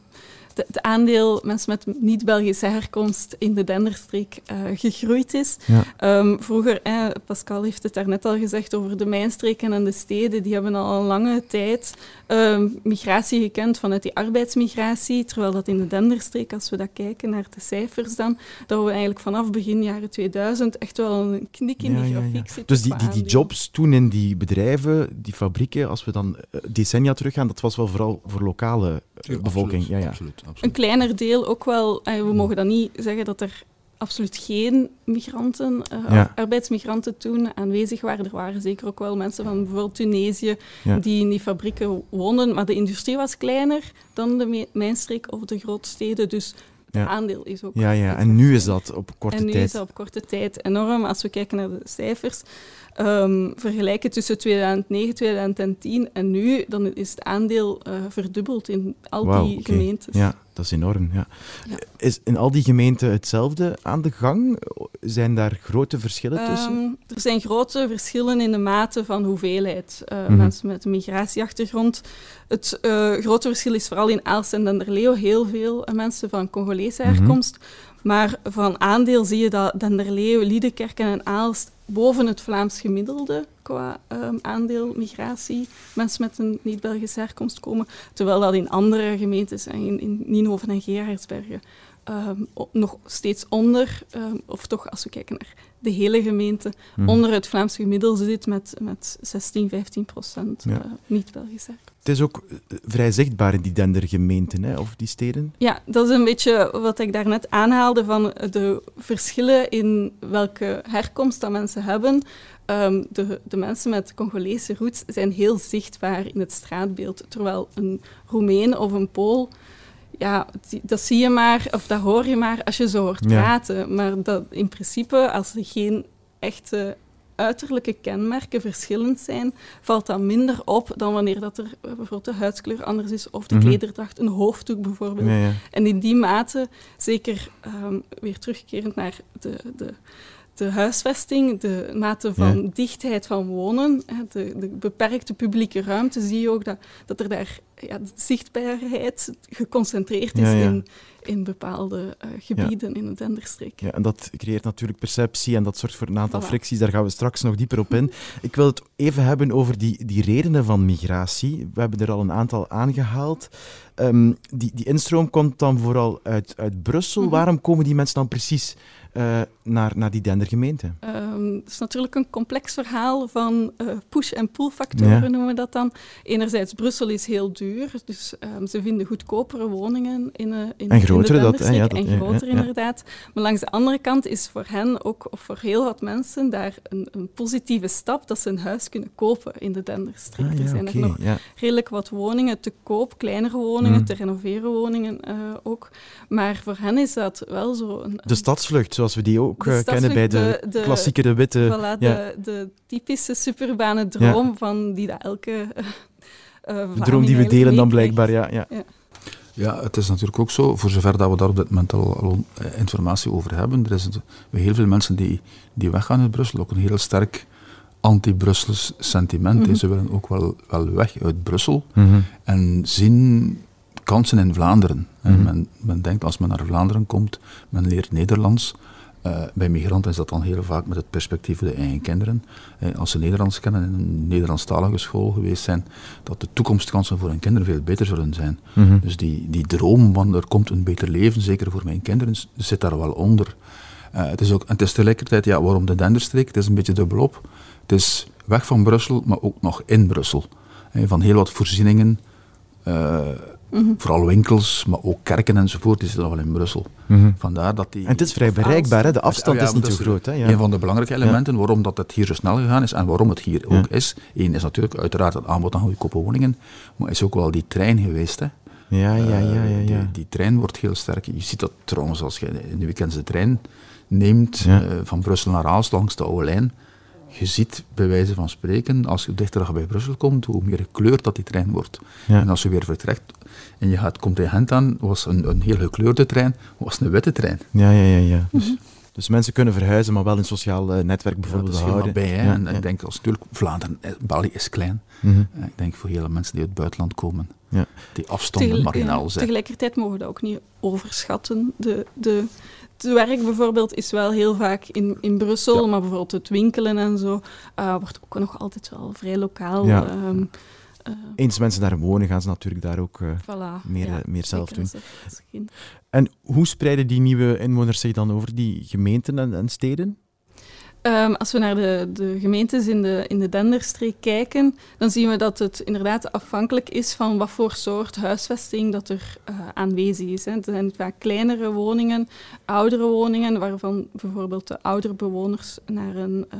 Speaker 11: het aandeel mensen met niet-Belgische herkomst in de Denderstreek uh, gegroeid is.
Speaker 7: Ja.
Speaker 11: Um, vroeger, eh, Pascal heeft het daarnet al gezegd over de mijnstreken en de steden, die hebben al een lange tijd um, migratie gekend vanuit die arbeidsmigratie, terwijl dat in de Denderstreek, als we dat kijken naar de cijfers dan, dat we eigenlijk vanaf begin jaren 2000 echt wel een knik in
Speaker 7: ja,
Speaker 11: die grafiek
Speaker 7: ja.
Speaker 11: zitten.
Speaker 7: Dus die, die, die jobs toen in die bedrijven, die fabrieken, als we dan uh, decennia teruggaan, dat was wel vooral voor lokale uh, bevolking.
Speaker 10: Absoluut,
Speaker 7: ja, ja.
Speaker 10: absoluut, absoluut.
Speaker 11: Een kleiner deel ook wel. We mogen dan niet zeggen dat er absoluut geen migranten, uh,
Speaker 7: Ja.
Speaker 11: arbeidsmigranten toen aanwezig waren. Er waren zeker ook wel mensen van bijvoorbeeld Tunesië
Speaker 7: Ja.
Speaker 11: die in die fabrieken woonden, maar de industrie was kleiner dan de mijnstreek of de grootsteden, dus het
Speaker 7: Ja.
Speaker 11: aandeel is ook...
Speaker 7: Ja, ja, en nu is dat op korte
Speaker 11: en nu
Speaker 7: tijd.
Speaker 11: is dat op korte tijd enorm. Als we kijken naar de cijfers, ehm, vergelijken tussen 2009, 2010 en nu, dan is het aandeel eh, verdubbeld in al die gemeentes.
Speaker 7: Ja, dat is enorm. Ja.
Speaker 11: Ja.
Speaker 7: Is in al die gemeenten hetzelfde aan de gang? Zijn daar grote verschillen tussen?
Speaker 11: Ehm, er zijn grote verschillen in de mate van hoeveelheid uh,
Speaker 7: Mhm.
Speaker 11: mensen met een migratieachtergrond. Het uh, grote verschil is vooral in Aalst en Denderleeuw heel veel uh, mensen van Congolese
Speaker 7: Mhm.
Speaker 11: herkomst. Maar van aandeel zie je dat Denderleeuw, Liedekerken en Aalst boven het Vlaams gemiddelde qua um, aandeel migratie mensen met een niet-Belgische herkomst komen. Terwijl dat in andere gemeentes, in, in Nienhoven en Gerardsbergen, um, nog steeds onder, um, of toch als we kijken naar de hele gemeente,
Speaker 7: Mhm.
Speaker 11: onder het Vlaams gemiddelde zit met, met 16, 15 procent
Speaker 7: Ja.
Speaker 11: uh, niet-Belgische herkomst.
Speaker 7: Het is ook eh, vrij zichtbaar in die dendergemeenten, hè, of die steden.
Speaker 11: Ja, dat is een beetje wat ik daarnet aanhaalde van de verschillen in welke herkomst dat mensen hebben. Um, de, de mensen met Congolese roots zijn heel zichtbaar in het straatbeeld, terwijl een Roemeen of een Pool, ja, dat zie je maar, of dat hoor je maar als je zo hoort
Speaker 7: Ja.
Speaker 11: praten. Maar dat in principe, als er geen echte uiterlijke kenmerken verschillend zijn, valt dat minder op dan wanneer dat er bijvoorbeeld de huidskleur anders is of de
Speaker 7: Mhm.
Speaker 11: klederdracht, een hoofddoek bijvoorbeeld.
Speaker 7: Ja, ja.
Speaker 11: En in die mate, zeker ehm, weer terugkerend naar de, de, de huisvesting, de mate van
Speaker 7: Ja.
Speaker 11: dichtheid van wonen, de, de beperkte publieke ruimte, zie je ook dat, dat er daar ja, de zichtbaarheid geconcentreerd is
Speaker 7: Ja, ja.
Speaker 11: In, in bepaalde eh, gebieden in de Denderstreek.
Speaker 7: Ja, en dat creëert natuurlijk perceptie en dat zorgt voor een aantal
Speaker 11: Voilà.
Speaker 7: fricties. Daar gaan we straks nog dieper op in. Ik wil het even hebben over die, die redenen van migratie. We hebben er al een aantal aangehaald. Ehm, die, die instroom komt dan vooral uit, uit Brussel.
Speaker 11: Mhm.
Speaker 7: Waarom komen die mensen dan precies eh, naar, naar die dendergemeente?
Speaker 11: Ehm, het is natuurlijk een complex verhaal van eh, push- en pull-factoren,
Speaker 7: Ja.
Speaker 11: noemen we dat dan. Enerzijds, Brussel is heel duur, dus ehm, ze vinden goedkopere woningen in, eh, in
Speaker 7: En
Speaker 11: de
Speaker 7: grotere
Speaker 11: in de
Speaker 7: dat, hè, ja, dat-
Speaker 11: en groter
Speaker 7: ja,
Speaker 11: inderdaad. Maar langs de andere kant is voor hen ook, of voor heel wat mensen, daar een, een positieve stap dat ze een huis kunnen kopen in de Denderstreek.
Speaker 7: Ah,
Speaker 11: er zijn er nog redelijk wat woningen te koop, kleinere woningen,
Speaker 7: Mm.
Speaker 11: te renoveren woningen ook. Maar voor hen is dat wel zo een,
Speaker 7: De stadsvlucht, zoals we die ook eh, kennen bij de,
Speaker 11: stadsvlucht, de- de-
Speaker 7: klassiekere witte...
Speaker 11: Voilà,
Speaker 7: ja.
Speaker 11: de, de typische suburbane droom van die dat elke eh, eh,
Speaker 7: De droom die we delen dan blijkbaar, ja. ja.
Speaker 10: Ja, het is natuurlijk ook zo, voor zover dat we daar op dit moment al, al informatie over hebben, er is bij heel veel mensen die, die weggaan uit Brussel ook een heel sterk anti-Brussels sentiment.
Speaker 7: Mhm.
Speaker 10: Ze willen ook wel, wel weg uit Brussel
Speaker 7: Mhm.
Speaker 10: en zien kansen in Vlaanderen. En
Speaker 7: Mhm.
Speaker 10: men, men denkt als men naar Vlaanderen komt, men leert Nederlands. Eh, bij migranten is dat dan heel vaak met het perspectief voor de eigen kinderen. Eh, als ze Nederlands kennen en in een Nederlandstalige school geweest zijn, dat de toekomstkansen voor hun kinderen veel beter zullen zijn.
Speaker 7: Mhm.
Speaker 10: Dus die, die droom van er komt een beter leven, zeker voor mijn kinderen, zit daar wel onder. Eh, het, is ook, het is tegelijkertijd, ja, waarom de Denderstreek? Het is een beetje dubbelop. Het is weg van Brussel, maar ook nog in Brussel. Van heel wat voorzieningen,
Speaker 11: Mhm.
Speaker 10: vooral winkels, maar ook kerken enzovoort, die zitten nog wel in Brussel.
Speaker 7: Mhm.
Speaker 10: Vandaar dat die...
Speaker 7: En het is vrij bereikbaar, hè? de afstand
Speaker 10: Ja,
Speaker 7: is niet zo groot. Hè? Ja.
Speaker 10: Een van de belangrijke elementen waarom dat het hier zo snel gegaan is en waarom het hier
Speaker 7: Ja.
Speaker 10: ook is. Eén is natuurlijk uiteraard het aanbod aan goedkope woningen, maar is ook wel die trein geweest. Hè.
Speaker 7: Ja, ja, ja, ja,
Speaker 10: Eh,
Speaker 7: ja.
Speaker 10: Die, die trein wordt heel sterk. Je ziet dat trouwens als je in de weekends de trein neemt
Speaker 7: Ja.
Speaker 10: eh, van Brussel naar Aalst langs de oude lijn. Je ziet bij wijze van spreken, als je dichter bij Brussel komt, hoe meer gekleurd dat die trein wordt.
Speaker 7: Ja.
Speaker 10: En als je weer vertrekt en je gaat, komt in Gent aan, was een, een heel gekleurde trein, was een witte trein.
Speaker 7: Ja, ja, ja. ja. Dus, dus mensen kunnen verhuizen, maar wel een sociaal eh, netwerk
Speaker 10: Ja,
Speaker 7: bijvoorbeeld
Speaker 10: dat is
Speaker 7: houden.
Speaker 10: bij. Hè.
Speaker 7: Ja,
Speaker 10: en
Speaker 7: ja.
Speaker 10: ik denk als natuurlijk Vlaanderen, eh, België is klein.
Speaker 7: Mhm.
Speaker 10: Eh, Ik denk voor hele mensen die uit het buitenland komen,
Speaker 7: Ja.
Speaker 10: die afstanden
Speaker 11: Tegel-
Speaker 10: marginaal
Speaker 11: ja,
Speaker 10: zijn.
Speaker 11: Tegelijkertijd mogen we dat ook niet overschatten. De, de, het werk bijvoorbeeld is wel heel vaak in, in Brussel, maar bijvoorbeeld het winkelen en zo eh, wordt ook nog altijd wel vrij lokaal.
Speaker 7: Ja.
Speaker 11: ehm, eh,
Speaker 7: Eens mensen daar wonen, gaan ze natuurlijk daar ook eh,
Speaker 11: voilà,
Speaker 7: meer,
Speaker 11: ja,
Speaker 7: eh, meer zelf doen. En hoe spreiden die nieuwe inwoners zich dan over die gemeenten en, en steden?
Speaker 11: Ehm, als we naar de, de gemeentes in de, in de Denderstreek kijken, dan zien we dat het inderdaad afhankelijk is van wat voor soort huisvesting dat er eh, aanwezig is. Hè. Het zijn vaak kleinere woningen, oudere woningen, waarvan bijvoorbeeld de oudere bewoners naar een eh,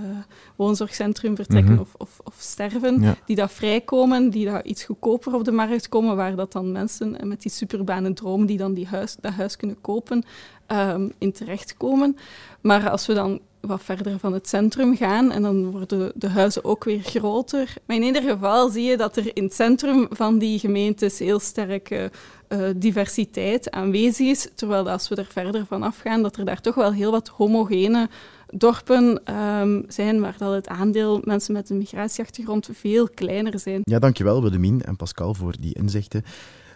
Speaker 11: woonzorgcentrum vertrekken
Speaker 7: Mhm.
Speaker 11: of, of, of sterven,
Speaker 7: Ja.
Speaker 11: die dat vrijkomen, die dat iets goedkoper op de markt komen, waar dat dan mensen met die superbane droom, die dan die huis, dat huis kunnen kopen, ehm, in terechtkomen. Maar als we dan wat verder van het centrum gaan en dan worden de huizen ook weer groter. Maar in ieder geval zie je dat er in het centrum van die gemeentes heel sterke eh, diversiteit aanwezig is, terwijl als we er verder van afgaan, dat er daar toch wel heel wat homogene dorpen ehm, zijn, waar dat het aandeel mensen met een migratieachtergrond veel kleiner zijn.
Speaker 7: Ja, dankjewel Willemien en Pascal voor die inzichten.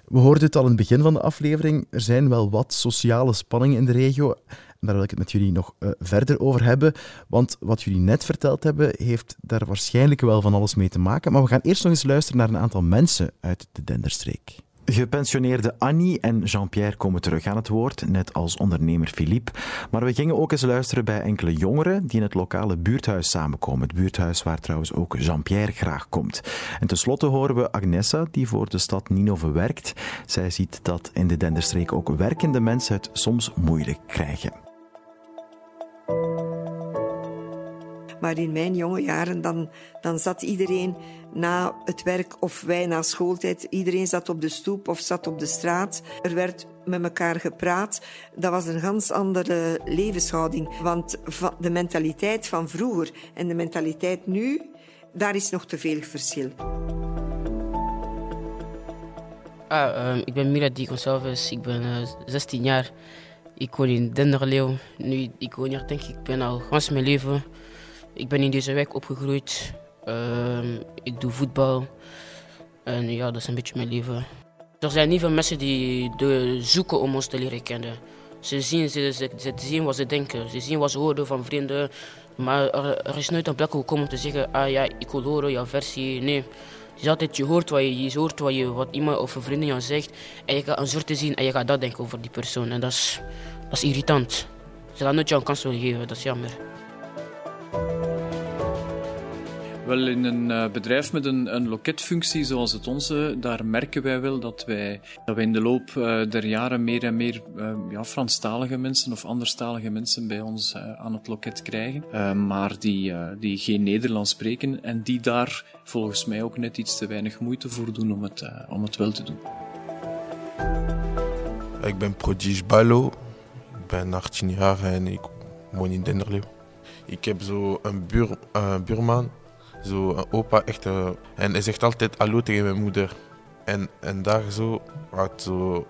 Speaker 7: We hoorden het al in het begin van de aflevering. Er zijn wel wat sociale spanningen in de regio. Daar wil ik het met jullie nog eh, verder over hebben. Want wat jullie net verteld hebben, heeft daar waarschijnlijk wel van alles mee te maken. Maar we gaan eerst nog eens luisteren naar een aantal mensen uit de Denderstreek. Gepensioneerde Annie en Jean-Pierre komen terug aan het woord, net als ondernemer Philippe. Maar we gingen ook eens luisteren bij enkele jongeren die in het lokale buurthuis samenkomen. Het buurthuis waar trouwens ook Jean-Pierre graag komt. En tenslotte horen we Agnessa, die voor de stad Ninove werkt. Zij ziet dat in de Denderstreek ook werkende mensen het soms moeilijk krijgen.
Speaker 9: Maar in mijn jonge jaren, dan, dan zat iedereen na het werk of wij na schooltijd, iedereen zat op de stoep of zat op de straat. Er werd met elkaar gepraat. Dat was een ganz andere levenshouding. Want de mentaliteit van vroeger en de mentaliteit nu, daar is nog te veel verschil.
Speaker 13: Ah, ehm, ik ben Mira Di Gonçalves, ik ben eh, 16 jaar. Ik woon in Denderleeuw. Nu, ik woon hier denk ik ben al gans mijn leven. Ik ben in deze wijk opgegroeid. Ehm, ik doe voetbal. En ja, dat is een beetje mijn leven. Er zijn niet veel mensen die de zoeken om ons te leren kennen. Ze zien, ze, ze, zien wat ze denken, ze zien wat ze horen van vrienden. Maar er, er is nooit een plek gekomen om te zeggen, ah ja, ik wil horen jouw versie. Nee. Is altijd, je hoort wat, je, je hoort wat, je, wat iemand of een vriendin jou zegt. En je gaat een soort te zien en je gaat dat denken over die persoon. En dat is, dat is irritant. Ze gaan nooit jou een kans willen geven, dat is jammer.
Speaker 6: Wel, in een uh, bedrijf met een, een loketfunctie zoals het onze, daar merken wij wel dat wij, dat wij in de loop uh, der jaren meer en meer uh, ja, Franstalige mensen of anderstalige mensen bij ons aan het loket krijgen, maar die, die geen Nederlands spreken en die daar volgens mij ook net iets te weinig moeite voor doen om het, om het wel te doen.
Speaker 4: Ik ben Prodige Ballo, ik ben 18 jaar en ik woon in Denderleeuw. Ik heb zo een buur, buurman zo een opa, echt. Uh, en hij zegt altijd hallo tegen mijn moeder. En een dag zo had zo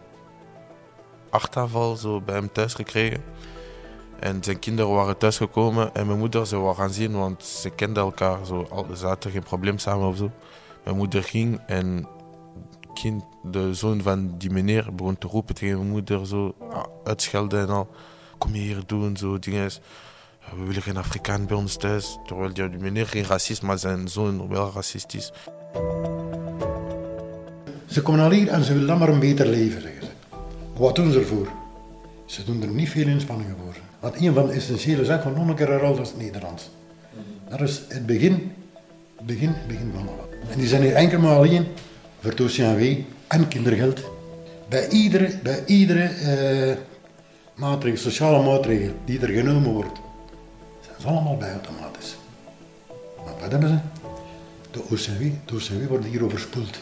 Speaker 4: achterval zo bij hem thuis gekregen. En zijn kinderen waren thuisgekomen en mijn moeder ze wou gaan zien, want ze kenden elkaar. Zo, ze hadden geen probleem samen of zo. Mijn moeder ging en kind, de zoon van die meneer begon te roepen tegen mijn moeder, zo uitschelden en al. Kom je hier doen, zo dingen we willen geen Afrikaan bij ons thuis. Terwijl die meneer geen racist, maar zijn zoon wel racistisch.
Speaker 3: Ze komen al hier en ze willen dan maar een beter leven, zeggen ze. Wat doen ze ervoor? Ze doen er niet veel inspanningen voor. Want een van de essentiële zaken van een rol is het Nederlands. Dat is het begin, begin, begin van alles. En die zijn hier enkel maar alleen voor TOCNW en kindergeld. Bij iedere, bij iedere eh, maatregel, sociale maatregel die er genomen wordt, allemaal bij automatisch. Maar wat hebben ze? De OCW, de OCW wordt hier overspoeld.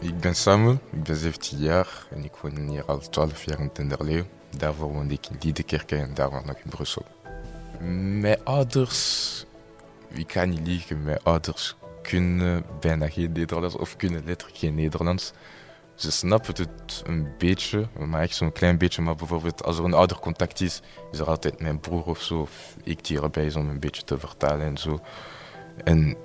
Speaker 14: Ik ben Samuel, ik ben 17 jaar en ik woon hier al 12 jaar in Tenderleeuw. Daarvoor woonde ik in Liedekerke en daarvoor nog in Brussel. Mijn ouders, ik kan niet liegen, mijn ouders kunnen bijna geen Nederlands of kunnen letterlijk geen Nederlands. Ze snappen het een beetje, maar echt zo'n klein beetje. Maar bijvoorbeeld als er een ouder contact is, is er altijd mijn broer of zo, of ik die erbij is om een beetje te vertalen en zo. En,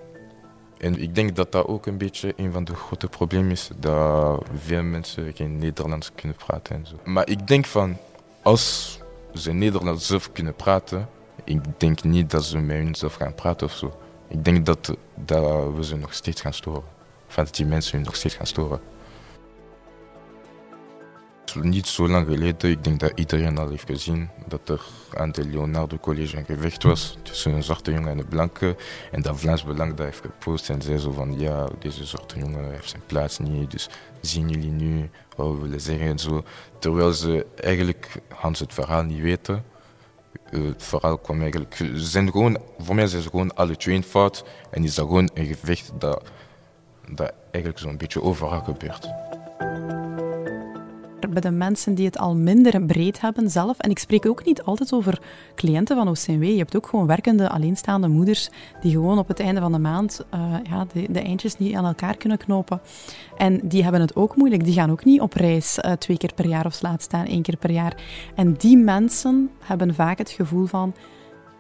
Speaker 14: en ik denk dat dat ook een beetje een van de grote problemen is, dat veel mensen geen Nederlands kunnen praten en zo. Maar ik denk van, als ze Nederlands zelf kunnen praten, ik denk niet dat ze met hunzelf gaan praten of zo. Ik denk dat, dat we ze nog steeds gaan storen. Of dat die mensen hun nog steeds gaan storen niet zo lang geleden, ik denk dat iedereen al heeft gezien, dat er aan de Leonardo College een gevecht was tussen een zwarte jongen en een blanke. En dat Vlaams Belang dat heeft gepost en zei zo van ja, deze zwarte jongen heeft zijn plaats niet, dus zien jullie nu wat we willen zeggen en zo. Terwijl ze eigenlijk Hans het verhaal niet weten. Eh, het verhaal kwam eigenlijk... Ze zijn gewoon, voor mij zijn ze gewoon alle twee fout en is dat gewoon een gevecht dat, dat eigenlijk zo'n beetje overal gebeurt
Speaker 15: bij de mensen die het al minder breed hebben zelf. En ik spreek ook niet altijd over cliënten van OCMW. Je hebt ook gewoon werkende, alleenstaande moeders die gewoon op het einde van de maand uh, ja, de, de, eindjes niet aan elkaar kunnen knopen. En die hebben het ook moeilijk. Die gaan ook niet op reis uh, twee keer per jaar of laat staan één keer per jaar. En die mensen hebben vaak het gevoel van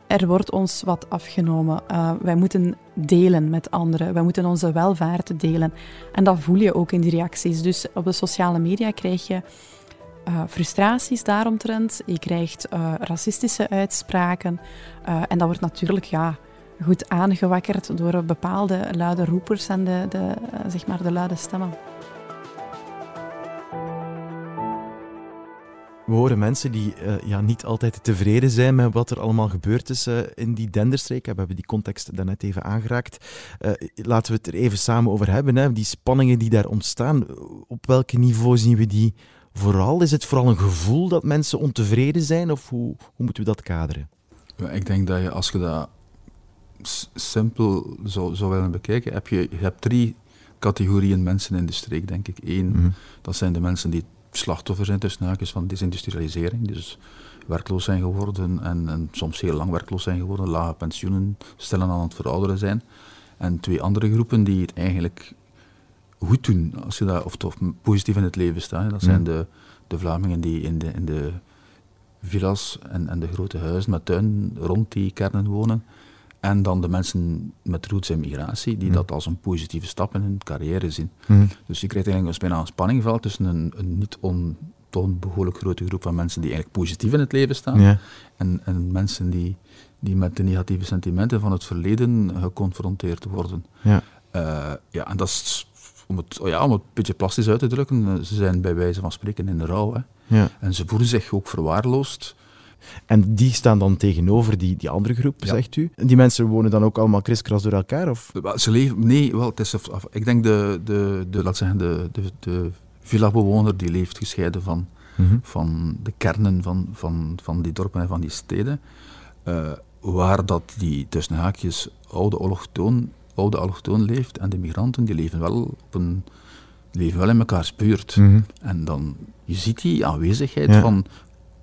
Speaker 15: er wordt ons wat afgenomen. Uh, wij moeten delen met anderen. Wij moeten onze welvaart delen. En dat voel je ook in die reacties. Dus op de sociale media krijg je uh, frustraties daaromtrent. Je krijgt uh, racistische uitspraken. en dat wordt natuurlijk ja, goed aangewakkerd door bepaalde luide roepers en de, de zeg maar de luide stemmen.
Speaker 7: We horen mensen die uh, ja, niet altijd tevreden zijn met wat er allemaal gebeurd is uh, in die Denderstreek. We hebben die context daarnet even aangeraakt. Uh, laten we het er even samen over hebben. Hè. Die spanningen die daar ontstaan, op welk niveau zien we die vooral? Is het vooral een gevoel dat mensen ontevreden zijn of hoe, hoe moeten we dat kaderen?
Speaker 10: Ja, ik denk dat je, als je dat simpel zou, zou willen bekijken, heb je, je hebt drie categorieën mensen in de streek, denk ik. Eén, mm -hmm. dat zijn de mensen die slachtoffer zijn tussen haakjes van desindustrialisering. Dus werkloos zijn geworden en, en, soms heel lang werkloos zijn geworden, lage pensioenen, stellen aan het verouderen zijn. En twee andere groepen die het eigenlijk goed doen, als je dat, of, of positief in het leven staan. Dat zijn de, de Vlamingen die in de, in de villas en, en de grote huizen met tuin rond die kernen wonen. En dan de mensen met roots en migratie, die dat als een positieve stap in hun carrière zien. Dus je krijgt eigenlijk bijna een spanningveld tussen een, een niet on, onbehoorlijk grote groep van mensen die eigenlijk positief in het leven staan, en, en mensen die, die met de negatieve sentimenten van het verleden geconfronteerd worden.
Speaker 7: Ja,
Speaker 10: uh, ja en dat is, om het, oh ja, om het een beetje plastisch uit te drukken, ze zijn bij wijze van spreken in de rouw. Hè.
Speaker 7: Ja.
Speaker 10: En ze voelen zich ook verwaarloosd
Speaker 7: En die staan dan tegenover die, die andere groep, zegt u. Die mensen wonen dan ook allemaal kriskras door elkaar? Of?
Speaker 10: Ze leven, nee, wel, het is, ik denk de, de, de, laat zeggen, de, de, de villa-bewoner die leeft gescheiden van, mhm. van de kernen van, van, van die dorpen en van die steden. Uh, waar dat die tussen haakjes oude allochtoon, oude allochtoon leeft en de migranten die leven wel, op een, leven wel in mekaars buurt. Mhm. En dan, je ziet die aanwezigheid van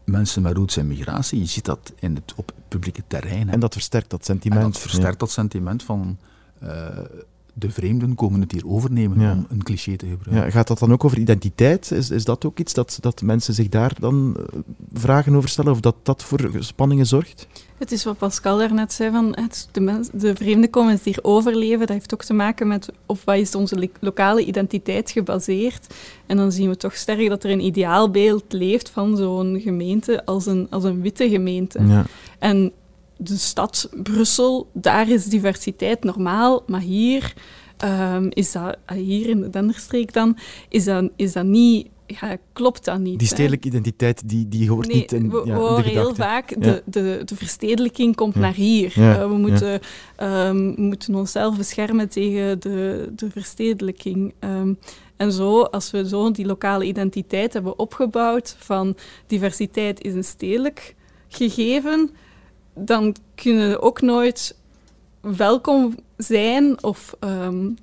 Speaker 10: mensen met roots en migratie, je ziet dat in het, op publieke terrein.
Speaker 7: En dat versterkt dat sentiment.
Speaker 10: En dat versterkt dat sentiment van... Uh, de vreemden komen het hier overnemen, om een cliché te gebruiken.
Speaker 7: Ja, gaat dat dan ook over identiteit? Is, is dat ook iets dat, dat mensen zich daar dan eh, vragen over stellen? Of dat dat voor spanningen zorgt?
Speaker 11: Het is wat Pascal daarnet zei, van het, de, mens, de vreemden komen het hier overleven. Dat heeft ook te maken met op wat is onze lokale identiteit gebaseerd. En dan zien we toch sterk dat er een ideaalbeeld leeft van zo'n gemeente als een, als een witte gemeente. Ja. En de stad Brussel, daar is diversiteit normaal, maar hier, um, is dat, ah, hier in de Denderstreek dan, is dat, is dat niet ja, klopt dat niet.
Speaker 7: Die stedelijke identiteit, die, die hoort niet in,
Speaker 11: we, ja, we horen heel vaak, de, de, de verstedelijking komt naar hier. Uh, we moeten, um, moeten onszelf beschermen tegen de, de verstedelijking. Um, en zo, als we zo die lokale identiteit hebben opgebouwd van diversiteit is een stedelijk gegeven, dan kunnen we ook nooit welkom zijn of um,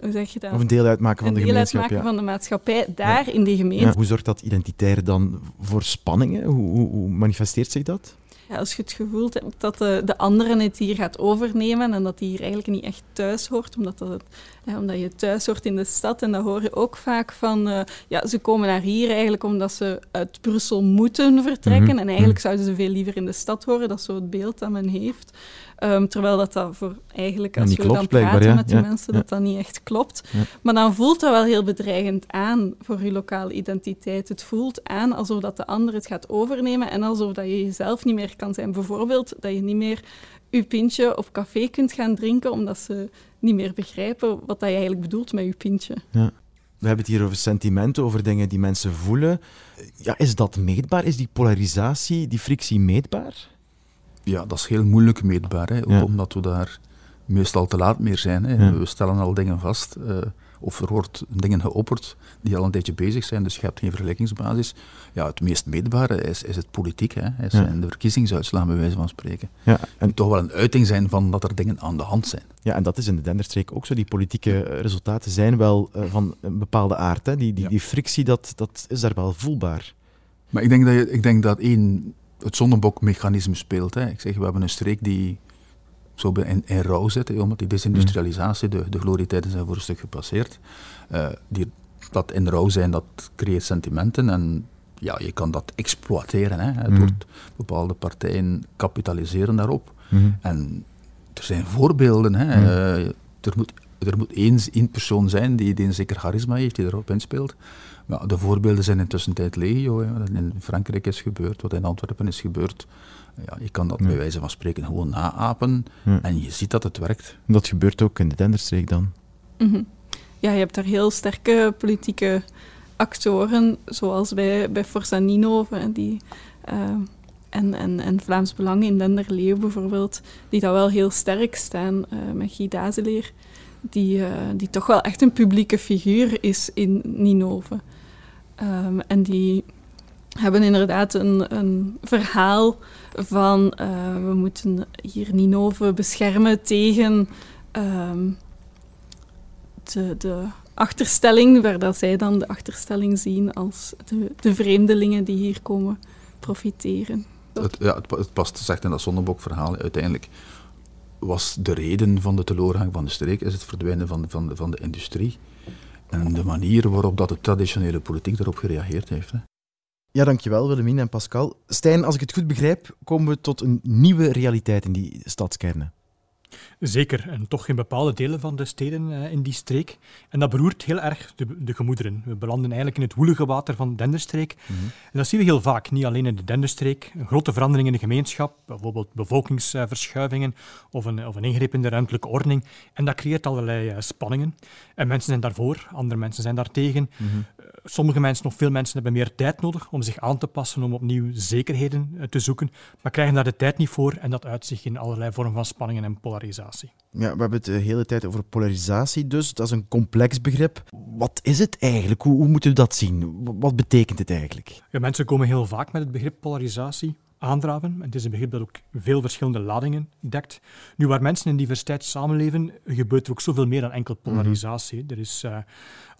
Speaker 11: hoe zeg je dat?
Speaker 7: Of een deel uitmaken van de gemeenschap.
Speaker 11: Een deel uitmaken van de maatschappij daar in die gemeente.
Speaker 7: Hoe zorgt dat identitair dan voor spanningen? Hoe, hoe, hoe manifesteert zich dat?
Speaker 11: Ja, als je het gevoel hebt dat de, de anderen het hier gaat overnemen en dat die hier eigenlijk niet echt thuis hoort, omdat, dat omdat je thuis hoort in de stad. En dat hoor je ook vaak van, uh, ja, ze komen naar hier eigenlijk omdat ze uit Brussel moeten vertrekken. Mhm. En eigenlijk mhm. zouden ze veel liever in de stad horen, dat is zo het beeld dat men heeft. Um, terwijl dat, dat voor eigenlijk, als we dan praten met die mensen, dat dat niet echt klopt. Maar dan voelt dat wel heel bedreigend aan voor je lokale identiteit. Het voelt aan alsof dat de ander het gaat overnemen en alsof dat je jezelf niet meer kan zijn. Bijvoorbeeld dat je niet meer je pintje op café kunt gaan drinken, omdat ze niet meer begrijpen wat dat je eigenlijk bedoelt met je pintje.
Speaker 7: Ja. We hebben het hier over sentimenten, over dingen die mensen voelen. Ja, is dat meetbaar? Is die polarisatie, die frictie meetbaar?
Speaker 10: Ja, dat is heel moeilijk meetbaar, hè, omdat we daar meestal te laat meer zijn. Hè. We stellen al dingen vast, uh, of er wordt dingen geopperd die al een tijdje bezig zijn, dus je hebt geen vergelijkingsbasis. Ja, het meest meetbare is, is het politiek, hè. is zijn de verkiezingsuitslagen, bij wijze van spreken. Ja, en toch wel een uiting zijn van dat er dingen aan de hand zijn.
Speaker 7: Ja, en dat is in de Denderstreek ook zo. Die politieke resultaten zijn wel uh, van een bepaalde aard. Hè. Die, die, die frictie, dat, dat is daar wel voelbaar.
Speaker 10: Maar ik denk dat, je, ik denk dat één het zonnebokmechanisme speelt. Hè. Ik zeg, we hebben een streek die zo in, in rouw zit, hè, omdat die desindustrialisatie, de, de glorietijden zijn voor een stuk gepasseerd. Uh, die, dat in rouw zijn, dat creëert sentimenten en ja, je kan dat exploiteren. Hè. Het mm. wordt, bepaalde partijen kapitaliseren daarop. Mm. En er zijn voorbeelden. Hè. Mm. Uh, er moet er moet één, één persoon zijn die, die een zeker charisma heeft, die erop inspeelt. Maar de voorbeelden zijn intussen tijd legio. Hè. Wat in Frankrijk is gebeurd, wat in Antwerpen is gebeurd. Ja, je kan dat bij wijze van spreken gewoon naapen en je ziet dat het werkt.
Speaker 7: Dat gebeurt ook in de Denderstreek dan?
Speaker 11: Mhm. Ja, je hebt daar heel sterke politieke actoren, zoals bij, bij Forza Ninove, die, uh, en, en, en Vlaams Belang in Denderleeuw bijvoorbeeld, die dat wel heel sterk staan, uh, met Guy Dazeleer die, uh, die toch wel echt een publieke figuur is in Ninove. Um, en die hebben inderdaad een, een verhaal van uh, we moeten hier Ninove beschermen tegen um, de, de achterstelling, waar dat zij dan de achterstelling zien als de, de vreemdelingen die hier komen profiteren.
Speaker 10: Het, ja, het, het past zegt in dat zonnebokverhaal uiteindelijk was de reden van de teleurgang van de streek, is het verdwijnen van, van, van de industrie. En de manier waarop dat de traditionele politiek daarop gereageerd heeft. Hè.
Speaker 7: Ja, dankjewel Willemien en Pascal. Stijn, als ik het goed begrijp, komen we tot een nieuwe realiteit in die stadskernen.
Speaker 8: Zeker, en toch in bepaalde delen van de steden uh, in die streek. En dat beroert heel erg de, de, gemoederen. We belanden eigenlijk in het woelige water van de Denderstreek. Mm -hmm. En dat zien we heel vaak, niet alleen in de Denderstreek. Een grote verandering in de gemeenschap, bijvoorbeeld bevolkingsverschuivingen of een, of een ingreep in de ruimtelijke ordening. En dat creëert allerlei uh, spanningen. En mensen zijn daarvoor, andere mensen zijn daartegen. Mm -hmm. uh, sommige mensen, of veel mensen, hebben meer tijd nodig om zich aan te passen, om opnieuw zekerheden te zoeken, maar krijgen daar de tijd niet voor en dat uit zich in allerlei vormen van spanningen en polarisatie.
Speaker 7: Ja, we hebben het de hele tijd over polarisatie, dus dat is een complex begrip. Wat is het eigenlijk? Hoe, hoe moeten we dat zien? Wat betekent het eigenlijk?
Speaker 8: Ja, mensen komen heel vaak met het begrip polarisatie aandraven. Het is een begrip dat ook veel verschillende ladingen dekt. Nu, waar mensen in diversiteit samenleven, gebeurt er ook zoveel meer dan enkel polarisatie. Mm -hmm. Er is uh,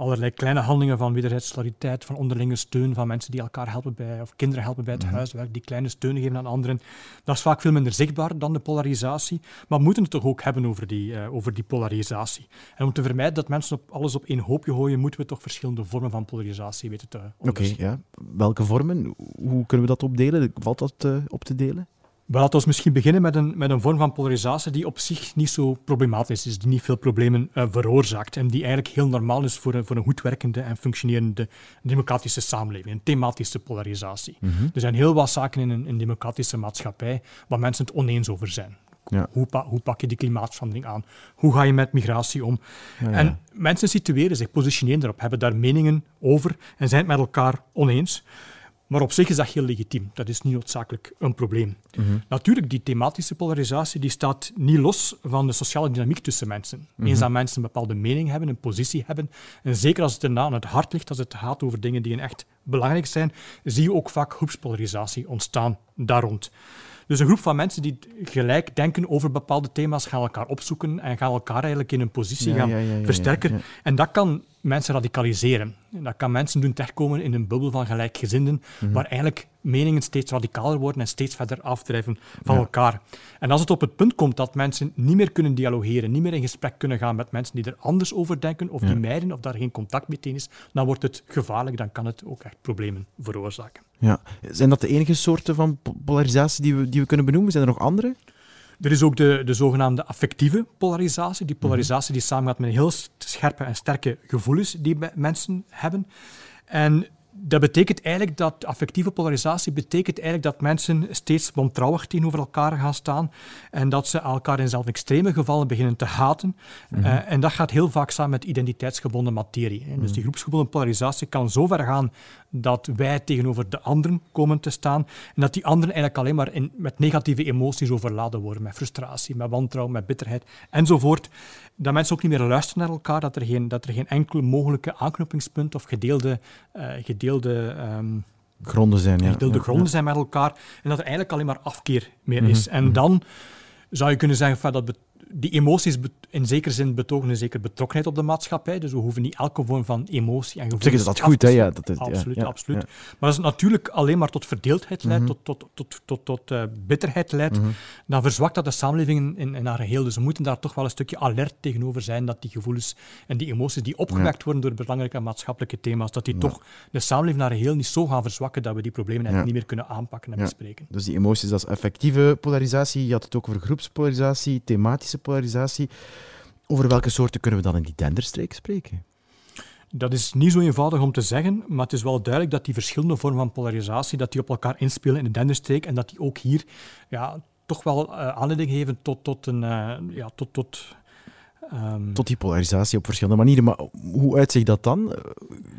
Speaker 8: allerlei kleine handelingen van wederzijds solidariteit, van onderlinge steun, van mensen die elkaar helpen bij, of kinderen helpen bij het -hmm. huiswerk, die kleine steun geven aan anderen. Dat is vaak veel minder zichtbaar dan de polarisatie. Maar we moeten het toch ook hebben over die, uh, over die polarisatie. En om te vermijden dat mensen op alles op één hoopje gooien, moeten we toch verschillende vormen van polarisatie weten te onderscheiden.
Speaker 7: Oké, okay, ja. welke vormen? Hoe kunnen we dat opdelen? Valt dat uh, op te delen?
Speaker 8: Wel, laten we misschien beginnen met een, met een vorm van polarisatie die op zich niet zo problematisch is, die niet veel problemen uh, veroorzaakt en die eigenlijk heel normaal is voor een, voor een goed werkende en functionerende democratische samenleving, een thematische polarisatie. Mm -hmm. Er zijn heel wat zaken in een, een democratische maatschappij waar mensen het oneens over zijn. Ja. Hoe, pa hoe, pak je die klimaatverandering aan? Hoe ga je met migratie om? Ja, ja. En mensen situeren zich, positioneren erop, hebben daar meningen over en zijn het met elkaar oneens. Maar op zich is dat heel legitiem. Dat is niet noodzakelijk een probleem. Mm -hmm. Natuurlijk, die thematische polarisatie die staat niet los van de sociale dynamiek tussen mensen. Mm -hmm. Eens dat mensen een bepaalde mening hebben, een positie hebben, en zeker als het erna aan het hart ligt, als het gaat over dingen die echt belangrijk zijn, zie je ook vaak groepspolarisatie ontstaan daar rond. Dus een groep van mensen die gelijk denken over bepaalde thema's, gaan elkaar opzoeken en gaan elkaar eigenlijk in een positie ja, gaan ja, ja, versterken. En dat kan mensen radicaliseren. Dat kan mensen doen terechtkomen in een bubbel van gelijkgezinden, mm -hmm. waar eigenlijk meningen steeds radicaler worden en steeds verder afdrijven van elkaar. En als het op het punt komt dat mensen niet meer kunnen dialogeren, niet meer in gesprek kunnen gaan met mensen die er anders over denken, of die mijden, of daar geen contact meteen is, dan wordt het gevaarlijk, dan kan het ook echt problemen veroorzaken.
Speaker 7: Ja. Zijn dat de enige soorten van polarisatie die we, die we kunnen benoemen? Zijn er nog andere?
Speaker 8: Er is ook de, de zogenaamde affectieve polarisatie. Die polarisatie die samengaat met heel scherpe en sterke gevoelens die mensen hebben. En dat betekent eigenlijk dat affectieve polarisatie betekent eigenlijk dat mensen steeds wantrouwig tegenover elkaar gaan staan en dat ze elkaar in zelf extreme gevallen beginnen te haten. -hmm. uh, en dat gaat heel vaak samen met identiteitsgebonden materie. Hè. Dus die groepsgebonden polarisatie kan zo ver gaan dat wij tegenover de anderen komen te staan en dat die anderen eigenlijk alleen maar in, met negatieve emoties overladen worden, met frustratie, met wantrouwen, met bitterheid enzovoort. Dat mensen ook niet meer luisteren naar elkaar, dat er geen, dat er geen enkel mogelijke aanknopingspunt of gedeelde, uh, gedeelde um,
Speaker 7: gronden zijn, ja.
Speaker 8: gedeelde
Speaker 7: ja,
Speaker 8: gronden zijn met elkaar en dat er eigenlijk alleen maar afkeer meer is. Mm -hmm. En dan zou je kunnen zeggen van dat die emoties in zekere zin betogen een zekere betrokkenheid op de maatschappij. Dus we hoeven niet elke vorm van emotie en gevoel.
Speaker 7: Zeg is dat goed, hè? Ja, dat is,
Speaker 8: absoluut,
Speaker 7: ja,
Speaker 8: absoluut. Ja. Maar als het natuurlijk alleen maar tot verdeeldheid leidt, mm -hmm. tot, tot, tot, tot, tot uh, bitterheid leidt, mm -hmm. dan verzwakt dat de samenleving in, in haar geheel. Dus we moeten daar toch wel een stukje alert tegenover zijn dat die gevoelens en die emoties die opgewekt worden door belangrijke maatschappelijke thema's, dat die toch de samenleving naar geheel niet zo gaan verzwakken dat we die problemen eigenlijk niet meer kunnen aanpakken en bespreken.
Speaker 7: Dus die emoties, dat is affectieve polarisatie. Je had het ook over groepspolarisatie, thematische polarisatie. Over welke soorten kunnen we dan in die denderstreek spreken?
Speaker 8: Dat is niet zo eenvoudig om te zeggen, maar het is wel duidelijk dat die verschillende vormen van polarisatie dat die op elkaar inspelen in de denderstreek en dat die ook hier ja, toch wel uh, aanleiding geven tot, tot, een, uh, ja, tot, tot
Speaker 7: Um, Tot die polarisatie op verschillende manieren. Maar hoe uitzicht dat dan?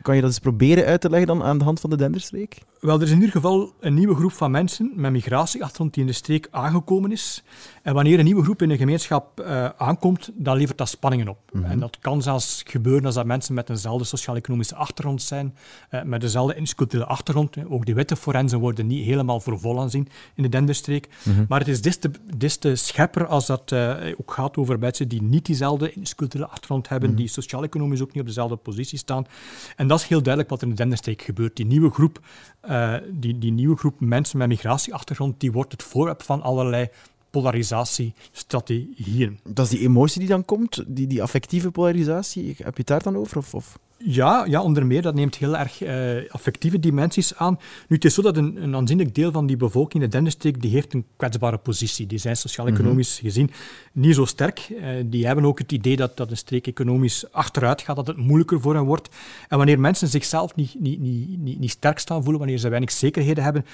Speaker 7: Kan je dat eens proberen uit te leggen dan aan de hand van de Denderstreek?
Speaker 8: Wel, er is in ieder geval een nieuwe groep van mensen met migratieachtergrond die in de streek aangekomen is. En wanneer een nieuwe groep in een gemeenschap uh, aankomt, dan levert dat spanningen op. Mm -hmm. En dat kan zelfs gebeuren als dat mensen met eenzelfde sociaal-economische achtergrond zijn, uh, met dezelfde institutionele achtergrond. Ook die witte forensen worden niet helemaal voor vol aanzien in de Denderstreek. Mm -hmm. Maar het is des te, des te scherper als dat uh, ook gaat over mensen die niet diezelfde culturele achtergrond hebben, mm -hmm. die sociaal-economisch ook niet op dezelfde positie staan. En dat is heel duidelijk wat er in de Denderstreek gebeurt. Die nieuwe groep, uh, die, die nieuwe groep mensen met migratieachtergrond, die wordt het voorwerp van allerlei polarisatiestrategieën.
Speaker 7: Dat is die emotie die dan komt, die, die affectieve polarisatie. Heb je het daar dan over? Of, of?
Speaker 8: Ja, ja, onder meer. Dat neemt heel erg uh, affectieve dimensies aan. Nu, het is zo dat een, een aanzienlijk deel van die bevolking in de Denderstreek, die heeft een kwetsbare positie. Die zijn sociaal-economisch mhm. gezien niet zo sterk. Uh, die hebben ook het idee dat, dat een streek economisch achteruit gaat, dat het moeilijker voor hen wordt. En wanneer mensen zichzelf niet, niet, niet, niet, niet sterk staan voelen, wanneer ze weinig zekerheden hebben,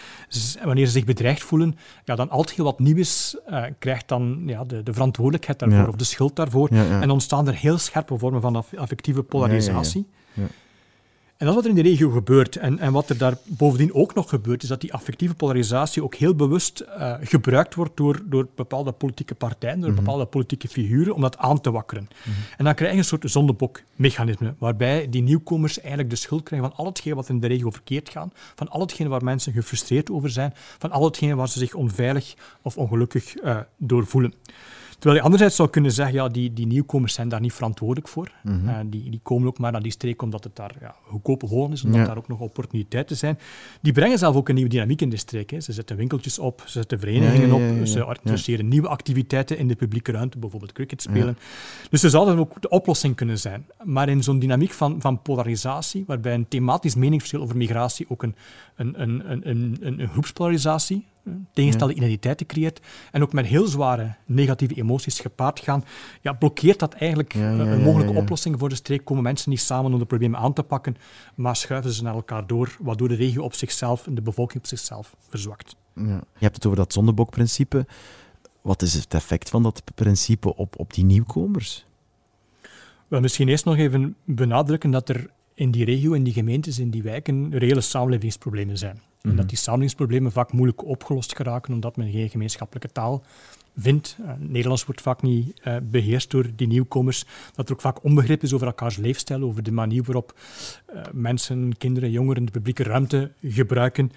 Speaker 8: wanneer ze zich bedreigd voelen, ja, dan al hetgeen wat nieuw is, uh, krijgt dan ja, de, de verantwoordelijkheid daarvoor, of de schuld daarvoor. Ja, ja. En ontstaan er heel scherpe vormen van affectieve polarisatie. Ja, en dat is wat er in de regio gebeurt. En, en wat er daar bovendien ook nog gebeurt, is dat die affectieve polarisatie ook heel bewust uh, gebruikt wordt door, door bepaalde politieke partijen, door mm -hmm. bepaalde politieke figuren, om dat aan te wakkeren. Mm -hmm. En dan krijg je een soort zondebokmechanisme, waarbij die nieuwkomers eigenlijk de schuld krijgen van al hetgeen wat in de regio verkeerd gaat, van al hetgeen waar mensen gefrustreerd over zijn, van al hetgeen waar ze zich onveilig of ongelukkig uh, door voelen. Terwijl je anderzijds zou kunnen zeggen, ja, die, die nieuwkomers zijn daar niet verantwoordelijk voor. Mm -hmm. uh, die, die komen ook maar naar die streek omdat het daar ja, goedkope wonen is, omdat ja. daar ook nog opportuniteiten zijn. Die brengen zelf ook een nieuwe dynamiek in de streek. Hè. Ze zetten winkeltjes op, ze zetten verenigingen op, ze introduceren nieuwe activiteiten in de publieke ruimte, bijvoorbeeld cricket spelen. Dus ze zouden ook de oplossing kunnen zijn. Maar in zo'n dynamiek van, van polarisatie, waarbij een thematisch meningsverschil over migratie ook een, een, een, een, een, een, een groepspolarisatie tegenstelde identiteiten creëert en ook met heel zware negatieve emoties gepaard gaan, ja, blokkeert dat eigenlijk ja, ja, een mogelijke oplossing voor de streek. Komen mensen niet samen om de problemen aan te pakken, maar schuiven ze naar elkaar door, waardoor de regio op zichzelf en de bevolking op zichzelf verzwakt.
Speaker 7: Je hebt het over dat zondebokprincipe. Wat is het effect van dat principe op, op die nieuwkomers?
Speaker 8: Wel, misschien eerst nog even benadrukken dat er in die regio, in die gemeentes, in die wijken, reële samenlevingsproblemen zijn. En dat die samenlevingsproblemen vaak moeilijk opgelost geraken omdat men geen gemeenschappelijke taal vindt. Uh, Nederlands wordt vaak niet uh, beheerst door die nieuwkomers. Dat er ook vaak onbegrip is over elkaars leefstijl, over de manier waarop uh, mensen, kinderen, jongeren de publieke ruimte gebruiken.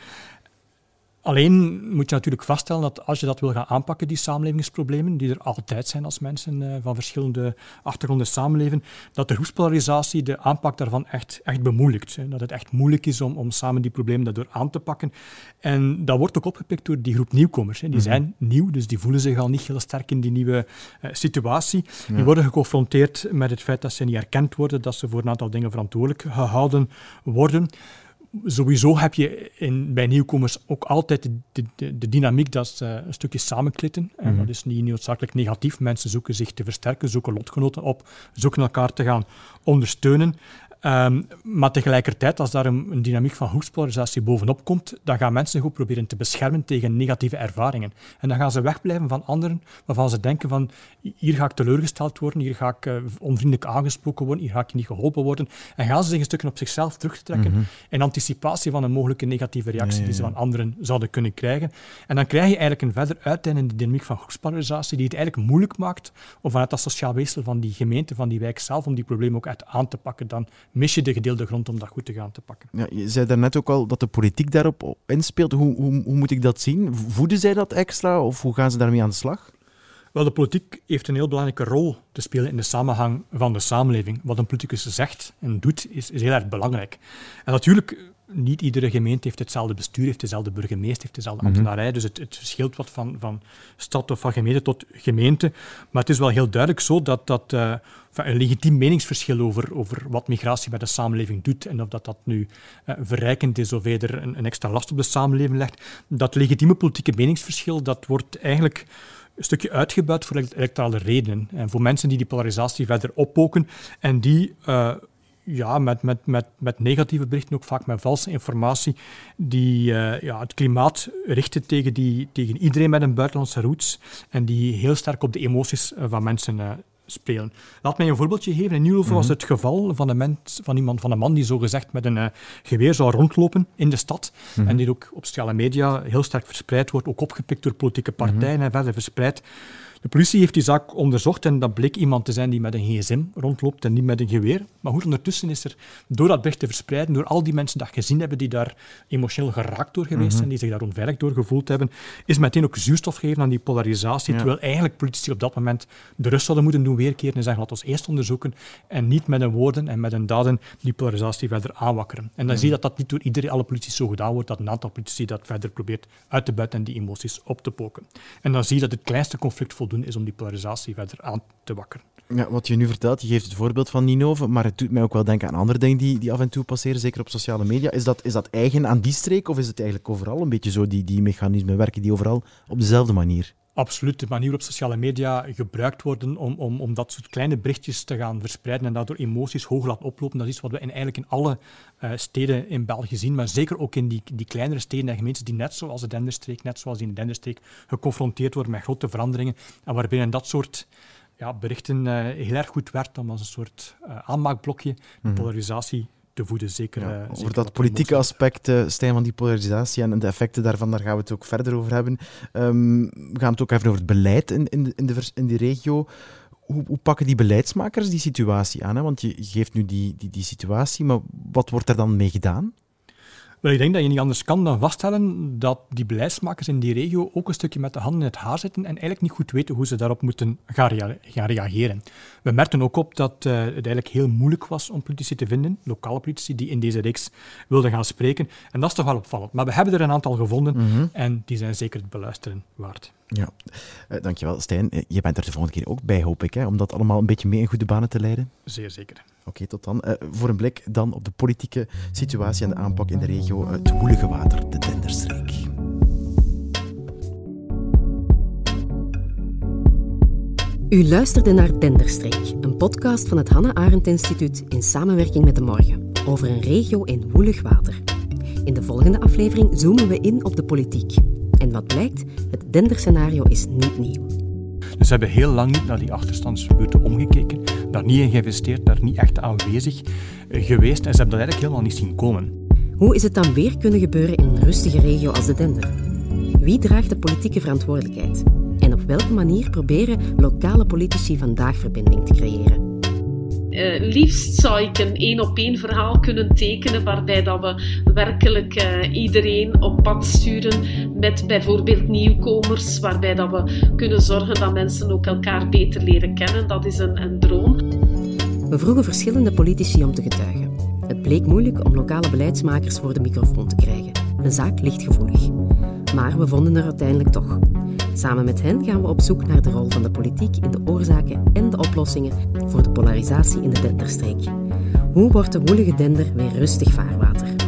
Speaker 8: Alleen moet je natuurlijk vaststellen dat als je dat wil gaan aanpakken, die samenlevingsproblemen, die er altijd zijn als mensen uh, van verschillende achtergronden samenleven, dat de groepspolarisatie de aanpak daarvan echt, echt bemoeilijkt. Dat het echt moeilijk is om, om samen die problemen daardoor aan te pakken. En dat wordt ook opgepikt door die groep nieuwkomers. Die -hmm. zijn nieuw, dus die voelen zich al niet heel sterk in die nieuwe uh, situatie. Die worden geconfronteerd met het feit dat ze niet erkend worden, dat ze voor een aantal dingen verantwoordelijk gehouden worden sowieso heb je in, bij nieuwkomers ook altijd de, de, de dynamiek dat ze een stukje samenklitten. En mm -hmm. dat is niet noodzakelijk negatief. Mensen zoeken zich te versterken, zoeken lotgenoten op, zoeken elkaar te gaan ondersteunen. Um, maar tegelijkertijd, als daar een, een, dynamiek van groepspolarisatie bovenop komt, dan gaan mensen ook proberen te beschermen tegen negatieve ervaringen. En dan gaan ze wegblijven van anderen waarvan ze denken van hier ga ik teleurgesteld worden, hier ga ik uh, onvriendelijk aangesproken worden, hier ga ik niet geholpen worden. En gaan ze zich een stukje op zichzelf terugtrekken mm -hmm. in anticipatie van een mogelijke negatieve reactie die ze van anderen zouden kunnen krijgen. En dan krijg je eigenlijk een verder uiteindende dynamiek van groepspolarisatie die het eigenlijk moeilijk maakt om vanuit dat sociaal weefsel van die gemeente, van die wijk zelf, om die problemen ook aan te pakken dan mis je de gedeelde grond om dat goed te gaan te pakken.
Speaker 7: Ja, je zei daarnet ook al dat de politiek daarop inspeelt. Hoe, hoe, hoe moet ik dat zien? Voeden zij dat extra of hoe gaan ze daarmee aan de slag?
Speaker 8: Wel, de politiek heeft een heel belangrijke rol te spelen in de samenhang van de samenleving. Wat een politicus zegt en doet, is, is heel erg belangrijk. En natuurlijk, niet iedere gemeente heeft hetzelfde bestuur, heeft dezelfde burgemeester, heeft dezelfde mm -hmm. ambtenarij. Dus het, het, verschilt wat van, van stad of van gemeente tot gemeente. Maar het is wel heel duidelijk zo dat, dat uh, een legitiem meningsverschil over, over wat migratie bij de samenleving doet en of dat, dat nu uh, verrijkend is of eerder een, een extra last op de samenleving legt, dat legitieme politieke meningsverschil, dat wordt eigenlijk een stukje uitgebuit voor electorale redenen. En voor mensen die die polarisatie verder oppoken en die uh, ja, met, met, met, met negatieve berichten, ook vaak met valse informatie, die uh, ja, het klimaat richten tegen, die, tegen iedereen met een buitenlandse roots en die heel sterk op de emoties van mensen uh, spelen. Laat mij een voorbeeldje geven. In Nieuwhoven mm -hmm. was het geval van een, mens, van, iemand, van een man die zogezegd met een geweer zou rondlopen in de stad mm -hmm. en die ook op sociale media heel sterk verspreid wordt, ook opgepikt door politieke partijen mm -hmm. en verder verspreid. De politie heeft die zaak onderzocht en dat bleek iemand te zijn die met een gsm rondloopt en niet met een geweer. Maar goed, ondertussen is er, door dat bericht te verspreiden, door al die mensen dat gezien hebben die daar emotioneel geraakt door geweest zijn, mm -hmm. die zich daar onveilig door gevoeld hebben, is meteen ook zuurstof gegeven aan die polarisatie, ja. terwijl eigenlijk politici op dat moment de rust zouden moeten doen weerkeren en zeggen, laten we eerst onderzoeken en niet met hun woorden en met hun daden die polarisatie verder aanwakkeren. En dan mm -hmm. zie je dat dat niet door iedereen, alle politici zo gedaan wordt, dat een aantal politici dat verder probeert uit te buiten en die emoties op te poken. En dan zie je dat het kleinste conflict voldoet is om die polarisatie verder aan te wakkeren.
Speaker 7: Ja, wat je nu vertelt, je geeft het voorbeeld van Ninove, maar het doet mij ook wel denken aan andere dingen die, die af en toe passeren, zeker op sociale media. Is dat, is dat eigen aan die streek of is het eigenlijk overal een beetje zo, die, die mechanismen werken die overal op dezelfde manier?
Speaker 8: Absoluut. De manier waarop sociale media gebruikt worden om, om, om dat soort kleine berichtjes te gaan verspreiden en daardoor emoties hoog laten oplopen, dat is wat we in, eigenlijk in alle uh, steden in België zien, maar zeker ook in die, die kleinere steden en gemeentes die net zoals de Denderstreek, net zoals in de Denderstreek, geconfronteerd worden met grote veranderingen en waarbinnen dat soort ja, berichten uh, heel erg goed werkt om als een soort uh, aanmaakblokje de mm. polarisatie te voeden. Zeker,
Speaker 7: ja,
Speaker 8: uh,
Speaker 7: over dat politieke aspect, uh, Stijn, van die polarisatie en de effecten daarvan, daar gaan we het ook verder over hebben. Um, we gaan het ook even over het beleid in, in, de, in, de, in die regio. Hoe, hoe, pakken die beleidsmakers die situatie aan? Hè? Want je geeft nu die, die, die situatie, maar wat wordt er dan mee gedaan?
Speaker 8: Wel, ik denk dat je niet anders kan dan vaststellen dat die beleidsmakers in die regio ook een stukje met de handen in het haar zitten en eigenlijk niet goed weten hoe ze daarop moeten gaan, rea gaan reageren. We merkten ook op dat uh, het eigenlijk heel moeilijk was om politici te vinden, lokale politici, die in deze reeks wilden gaan spreken. En dat is toch wel opvallend. Maar we hebben er een aantal gevonden mm -hmm. en die zijn zeker het beluisteren waard.
Speaker 7: Ja, uh, dankjewel. Stijn, je bent er de volgende keer ook bij, hoop ik, hè, om dat allemaal een beetje mee in goede banen te leiden.
Speaker 8: Zeer zeker.
Speaker 7: Oké, okay, tot dan. Uh, voor een blik dan op de politieke situatie en de aanpak in de regio Het Woelige Water, de Denderstreek.
Speaker 1: U luisterde naar Denderstreek, een podcast van het Hanne Arendt Instituut in samenwerking met De Morgen, over een regio in woelig water. In de volgende aflevering zoomen we in op de politiek. En wat blijkt, het Denderscenario is niet nieuw.
Speaker 8: Dus ze hebben heel lang niet naar die achterstandsbuurten omgekeken, daar niet in geïnvesteerd, daar niet echt aanwezig geweest en ze hebben dat eigenlijk helemaal niet zien komen.
Speaker 1: Hoe is het dan weer kunnen gebeuren in een rustige regio als de Dender? Wie draagt de politieke verantwoordelijkheid? Op welke manier proberen lokale politici vandaag verbinding te creëren?
Speaker 16: Uh, liefst zou ik een één op één verhaal kunnen tekenen waarbij dat we werkelijk uh, iedereen op pad sturen met bijvoorbeeld nieuwkomers, waarbij dat we kunnen zorgen dat mensen ook elkaar beter leren kennen. Dat is een, een droom.
Speaker 1: We vroegen verschillende politici om te getuigen. Het bleek moeilijk om lokale beleidsmakers voor de microfoon te krijgen. Een zaak ligt gevoelig. Maar we vonden er uiteindelijk toch. Samen met hen gaan we op zoek naar de rol van de politiek in de oorzaken en de oplossingen voor de polarisatie in de Denderstreek. Hoe wordt de woelige Dender weer rustig vaarwater?